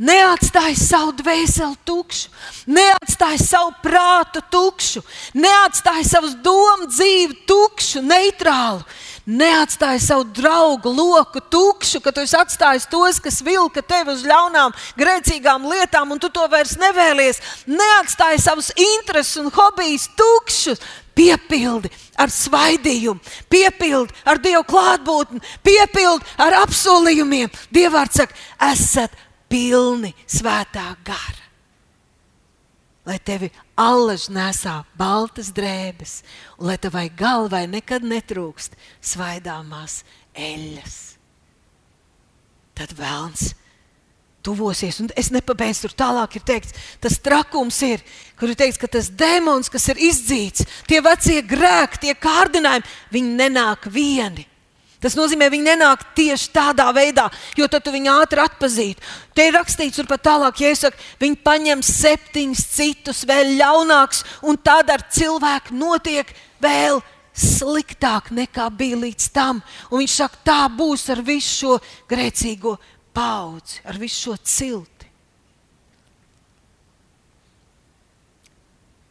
Neatstāj savu dvēseli tukšu, neatstāj savu prātu tukšu, neatstāj savu domu dzīvi tukšu, neitrālu. Neatstāj savu draugu loku tukšu, ka tu esi atstājis tos, kas vilka tevi uz ļaunām, grēcīgām lietām, un tu to vairs nevēlies. Neatstāj savus intereses un hobijus tukšus. Piepildi ar svaidījumu, piepildi ar Dieva klātbūtni, piepildi ar apsolījumiem. Dievārds saka, esat pilni svētā gara lai tevi allaž nesā baltas drēbes, un lai tavai galvai nekad netrūkst svaidāmās eļļas. Tad vēlns tuvosies, un es nepabeidzu tur tālāk, ir teikts, tas trakums ir, kur ir teikts, ka tas demons, kas ir izdzīts, tie vecie grēki, tie kārdinājumi, viņi nenāk vieni. Tas nozīmē, viņi nenāk tieši tādā veidā, jo tad tu viņu ātri atpazītu. Te ir rakstīts, un pat tālāk, ja saka, viņi paņem septiņus citus, vēl ļaunākus, un tad ar cilvēku notiek vēl sliktāk nekā bija līdz tam. Un viņš saka, tā būs ar visu šo grēcīgo paudzi, ar visu šo cilti.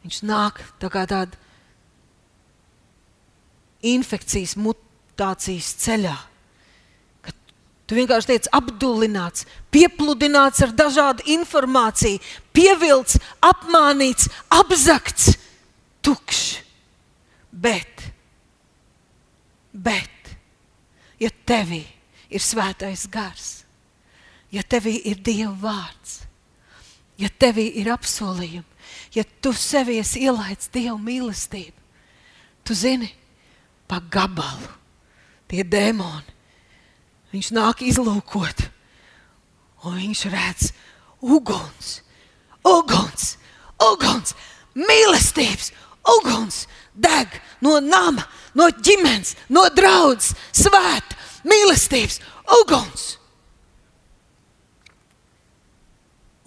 Viņš nāk tā kā tāda infekcijas mutācijas ceļā. Tu vienkārši tiec apdullināts, piepludināts ar dažādu informāciju, pievilcis, apmānīts, apzakts, tukšs. Bet, bet, ja tevī ir svētais gars, ja tevī ir Dieva vārds, ja tevī ir apsolījumi, ja tu sevi ielaidis Dieva mīlestību, tu zini, pa gabalu tie dēmoni Viņš nāk izlūkot, un viņš redz uguns, uguns, uguns, mīlestības, uguns deg no nama, no ģimenes, no draudzes, svēta, mīlestības, uguns.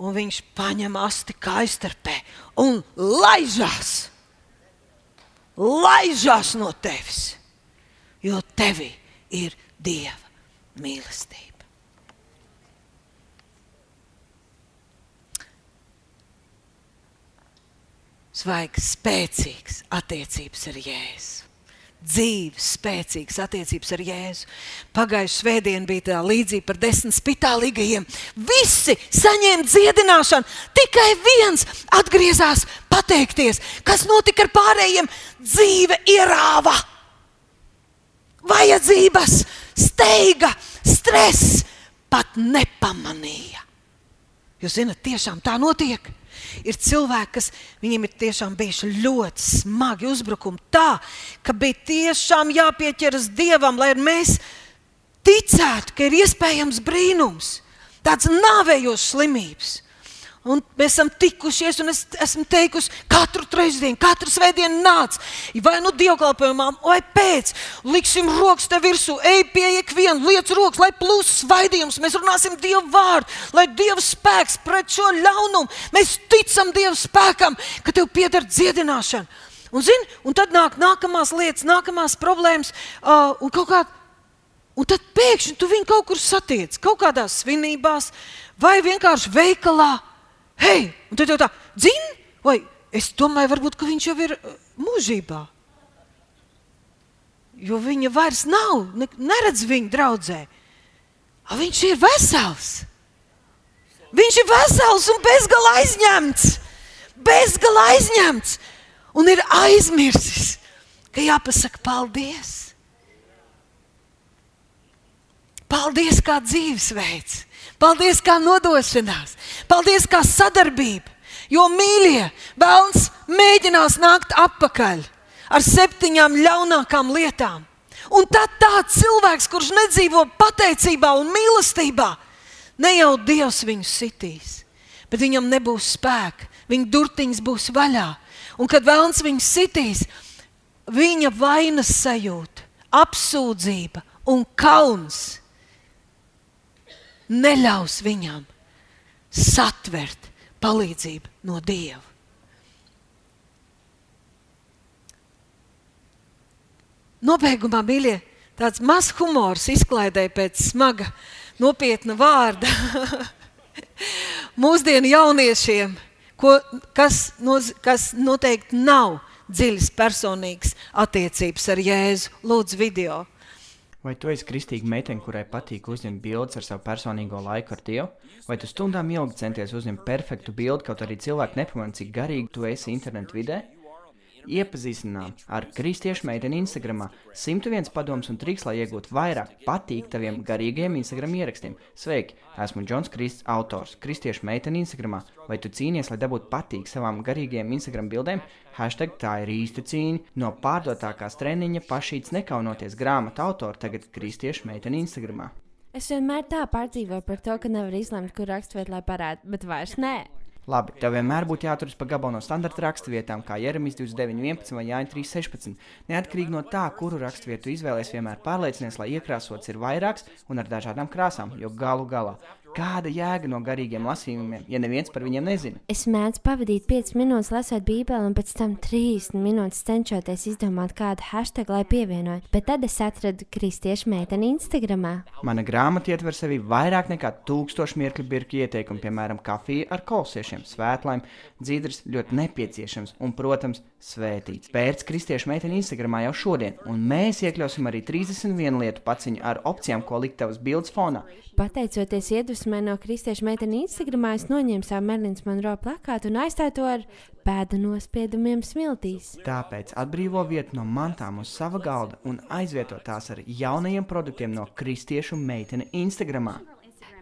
Un viņš paņem asti kaistarpē un laižās, laižās no tevis, jo tevi ir Dieva mīlestība. Svaigs, spēcīgs attiecības ar Jēzu. Dzīves, spēcīgas attiecības ar Jēzu. Pagājušā svētdiena bija tā līdzīga par desmit spitālīgajiem. Visi saņēma dziedināšanu, tikai viens atgriezās pateikties, kas notika ar pārējiem. Dzīve ierāva vajadzības, steiga, stress, pat nepamanīja. Jūs zināt, tiešām tā notiek. Ir cilvēki, kas viņiem ir tiešām bijuši ļoti smagi uzbrukumi, tā ka bija tiešām jāpieķeras dievam, lai mēs ticētu, ka ir iespējams brīnums, tāds nāvējošs slimības. Un mēs esam tikušies, un es esmu teikusi, katru trešdienu, katru svētdienu nāc, vai nu dievkalpojumā, vai pēc. Liksim rokas te virsū, ej pie ikviena, liec rokas, lai plūs svaidījums. Mēs runāsim Dievu vārdu, lai Dieva spēks pret šo ļaunumu. Mēs ticam Dieva spēkam, ka tev pieder dziedināšana. Un, zin, un tad nāk nākamās lietas, nākamās problēmas, uh, un kaut kā. Un tad pēkšņi tu viņu kaut kur satiec, kaut kādās svinībās, vai vienkārši veikalā hei, un tad jau tā, dzin, vai es domāju, varbūt viņš jau ir uh, mūžībā. Jo viņa vairs nav, ne, neredz viņu draudzē. A, viņš ir vesels. Viņš ir vesels un bezgalā aizņemts. Bezgalā aizņemts un ir aizmirsis, ka jāpasaka paldies. Paldies kā dzīvesveids. Paldies, kā nodošanās, paldies, kā sadarbība. Jo mīļie, vēlams mēģinās nākt atpakaļ ar septiņām ļaunākām lietām. Un tad tāds cilvēks, kurš nedzīvo pateicībā un mīlestībā, ne jau Dievs viņu sitīs, bet viņam nebūs spēka, viņa durtiņas būs vaļā. Un kad vēlams viņu sitīs, viņa vainas sajūta, apsūdzība un kauns neļaus viņam satvert palīdzību no Dieva. Nobeigumā, mīļie, tāds mazs humors izklaidēja pēc smaga, nopietna vārda mūsdienu jauniešiem, ko, kas, noz, kas noteikti nav dziļas personīgas attiecības ar Jēzu. Lūdzu, video! Vai tu esi kristīga meitene, kurai patīk uzņemt bildes ar savu personīgo laiku ar Dievu? Vai tu stundām ilgi centies uzņemt perfektu bildi, kaut arī cilvēki nepamanā, cik garīgi tu esi internetu vidē? Iepazīstinām ar kristiešu meiteni Instagram. 101 padoms un triks, lai iegūtu vairāk patīk taviem garīgiem Instagram ierakstiem. Sveiki, esmu Džons Kristis, autors. Kristiešu meiteni Instagram. Vai tu cīnies, lai dabūtu patīk savām garīgajiem Instagram bildēm? Hashtag tā ir īsta cīņa. No pārdotākās treniņa pašīts nekaunoties grāmatu autora tagad kristiešu meiteni Instagram. Es vienmēr tā pārdzīvoju par to, ka nevar izlemt, kur rakstviet, lai parādītu, bet vairs nē. Labi, tev vienmēr būtu jāturas pa gabalu no standarta raksturvietām, kā Jeremijas 29.11 vai Jāņa 3.16. Neatkarīgi no tā, kuru raksturvietu izvēlēsies, vienmēr pārliecinies, lai iekrāsots ir vairāks un ar dažādām krāsām, jo galu galā Kāda jēga no garīgiem lasījumiem, ja neviens par viņiem nezina? Es mēdzu pavadīt 5 minūtes lasot Bībeli, un pēc tam 30 minūtes cenšoties izdomāt kādu hashtag, lai pievienotu. Bet tad es atradu kristiešu meiteni Instagram. Mana grāmata ietver sevi vairāk nekā tūkstošu mirkļu birku ieteikumu, piemēram, kafija ar kolsiešiem, svētlaim, dzīdrs, ļoti nepieciešams un, protams, svētīts. Pēc kristiešu meiteni Instagram jau šodien, un mēs iekļausim arī 31 lietu paciņu ar opcijām, ko likt tavas bildes fonā. Pateicoties iedvesmai no kristiešu meiteni Instagram, es noņēmu savu Merlīnas Monroe plakātu un aizstāju to ar pēdu nospiedumiem smiltīs. Tāpēc atbrīvo vietu no mantām uz sava galda un aizvieto tās ar jaunajiem produktiem no kristiešu meitene Instagram.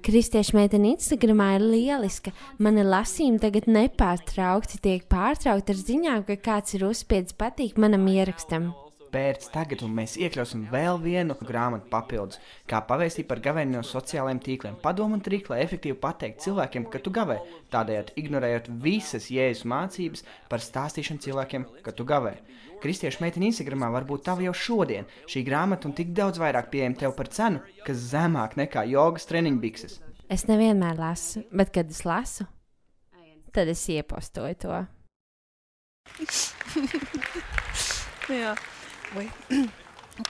Kristiešu meitene Instagram ir lieliska. Mani lasījumi tagad nepārtraukti tiek pārtraukti ar ziņām, ka kāds ir uzspiedis patīk manam ierakstam pērts tagad, un mēs iekļausim vēl vienu grāmatu papildus, kā pavēstīt par gavēni no sociālajiem tīkliem. Padomu un trīk, lai efektīvi pateikt cilvēkiem, ka tu gavē, tādējādi ignorējot visas jēzus mācības par stāstīšanu cilvēkiem, ka tu gavē. Kristiešu meitene Instagramā var būt tava jau šodien. Šī grāmata un tik daudz vairāk pieejama tev par cenu, kas zemāk nekā jogas treniņu bikses. Es nevienmēr lasu, bet kad es lasu, tad es iepostoju to. Jā. Oi.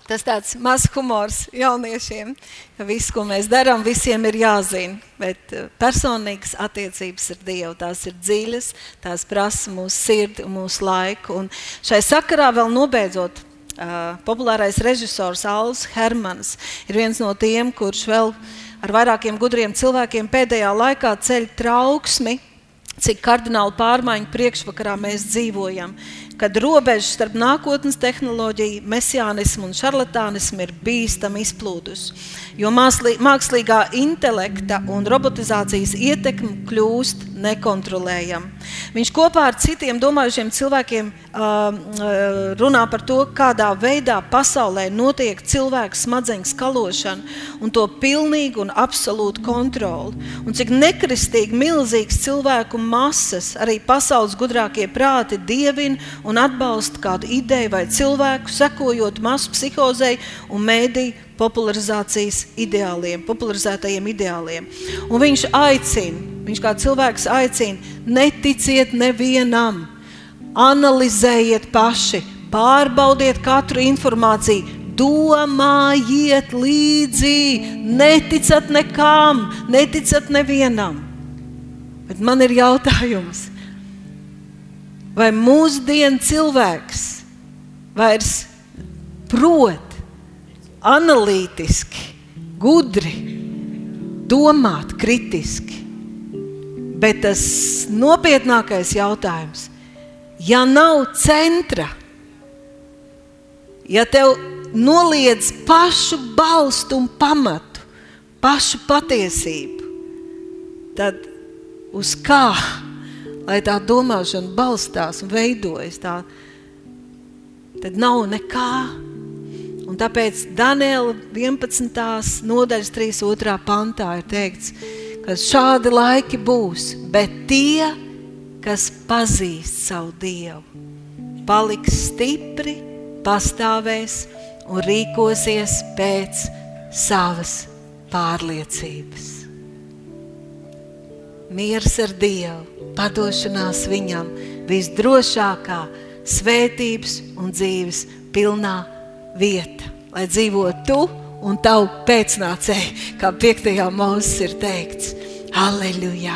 Tas tāds mazs humors jauniešiem, ka viss, ko mēs darām, visiem ir jāzina. Bet eh, personīgas attiecības ar Dievu, tās ir dziļas, tās prasa mūsu sirdi un mūsu laiku. Un šai sakarā vēl nobeidzot, uh, populārais režisors Alans Hermans ir viens no tiem, kurš vēl ar vairākiem gudriem cilvēkiem pēdējā laikā ceļ trauksmi, cik kardināli pārmaiņu priekšvakarā mēs dzīvojam kad robeža starp nākotnes tehnoloģiju, mesiānismu un šarlatānismu ir bīstami izplūdusi. Jo mākslīgā intelekta un robotizācijas ietekme kļūst nekontrolējama. Viņš kopā ar citiem domājušiem cilvēkiem uh, runā par to, kādā veidā pasaulē notiek cilvēku smadzeņu skalošana un to pilnīgu un absolūtu kontroli. Un cik nekristīgi milzīgs cilvēku masas arī pasaules gudrākie prāti dievina un atbalsta kādu ideju vai cilvēku, sekojot masu psihozei un mēdīju popularizācijas ideāliem, popularizētajiem ideāliem. Un viņš aicina, viņš kā cilvēks aicina, neticiet nevienam, analizējiet paši, pārbaudiet katru informāciju, domājiet līdzi, neticat nekam, neticat nevienam. Bet man ir jautājums, vai mūsdienu cilvēks vairs prot analītiski, gudri, domāt kritiski. Bet tas nopietnākais jautājums, ja nav centra, ja tev noliedz pašu balstu un pamatu, pašu patiesību, tad uz kā? Lai tā domāšana balstās un veidojas, tā, tad nav nekā. Un tāpēc Daniela 11. nodaļas 3.2. pantā ir teikts, ka šādi laiki būs, bet tie, kas pazīst savu Dievu, paliks stipri, pastāvēs un rīkosies pēc savas pārliecības miers ar Dievu, padošanās Viņam, visdrošākā svētības un dzīves pilnā vieta, lai dzīvo tu un tavu pēcnācēji, kā 5. mūzes ir teikts. Halleluja!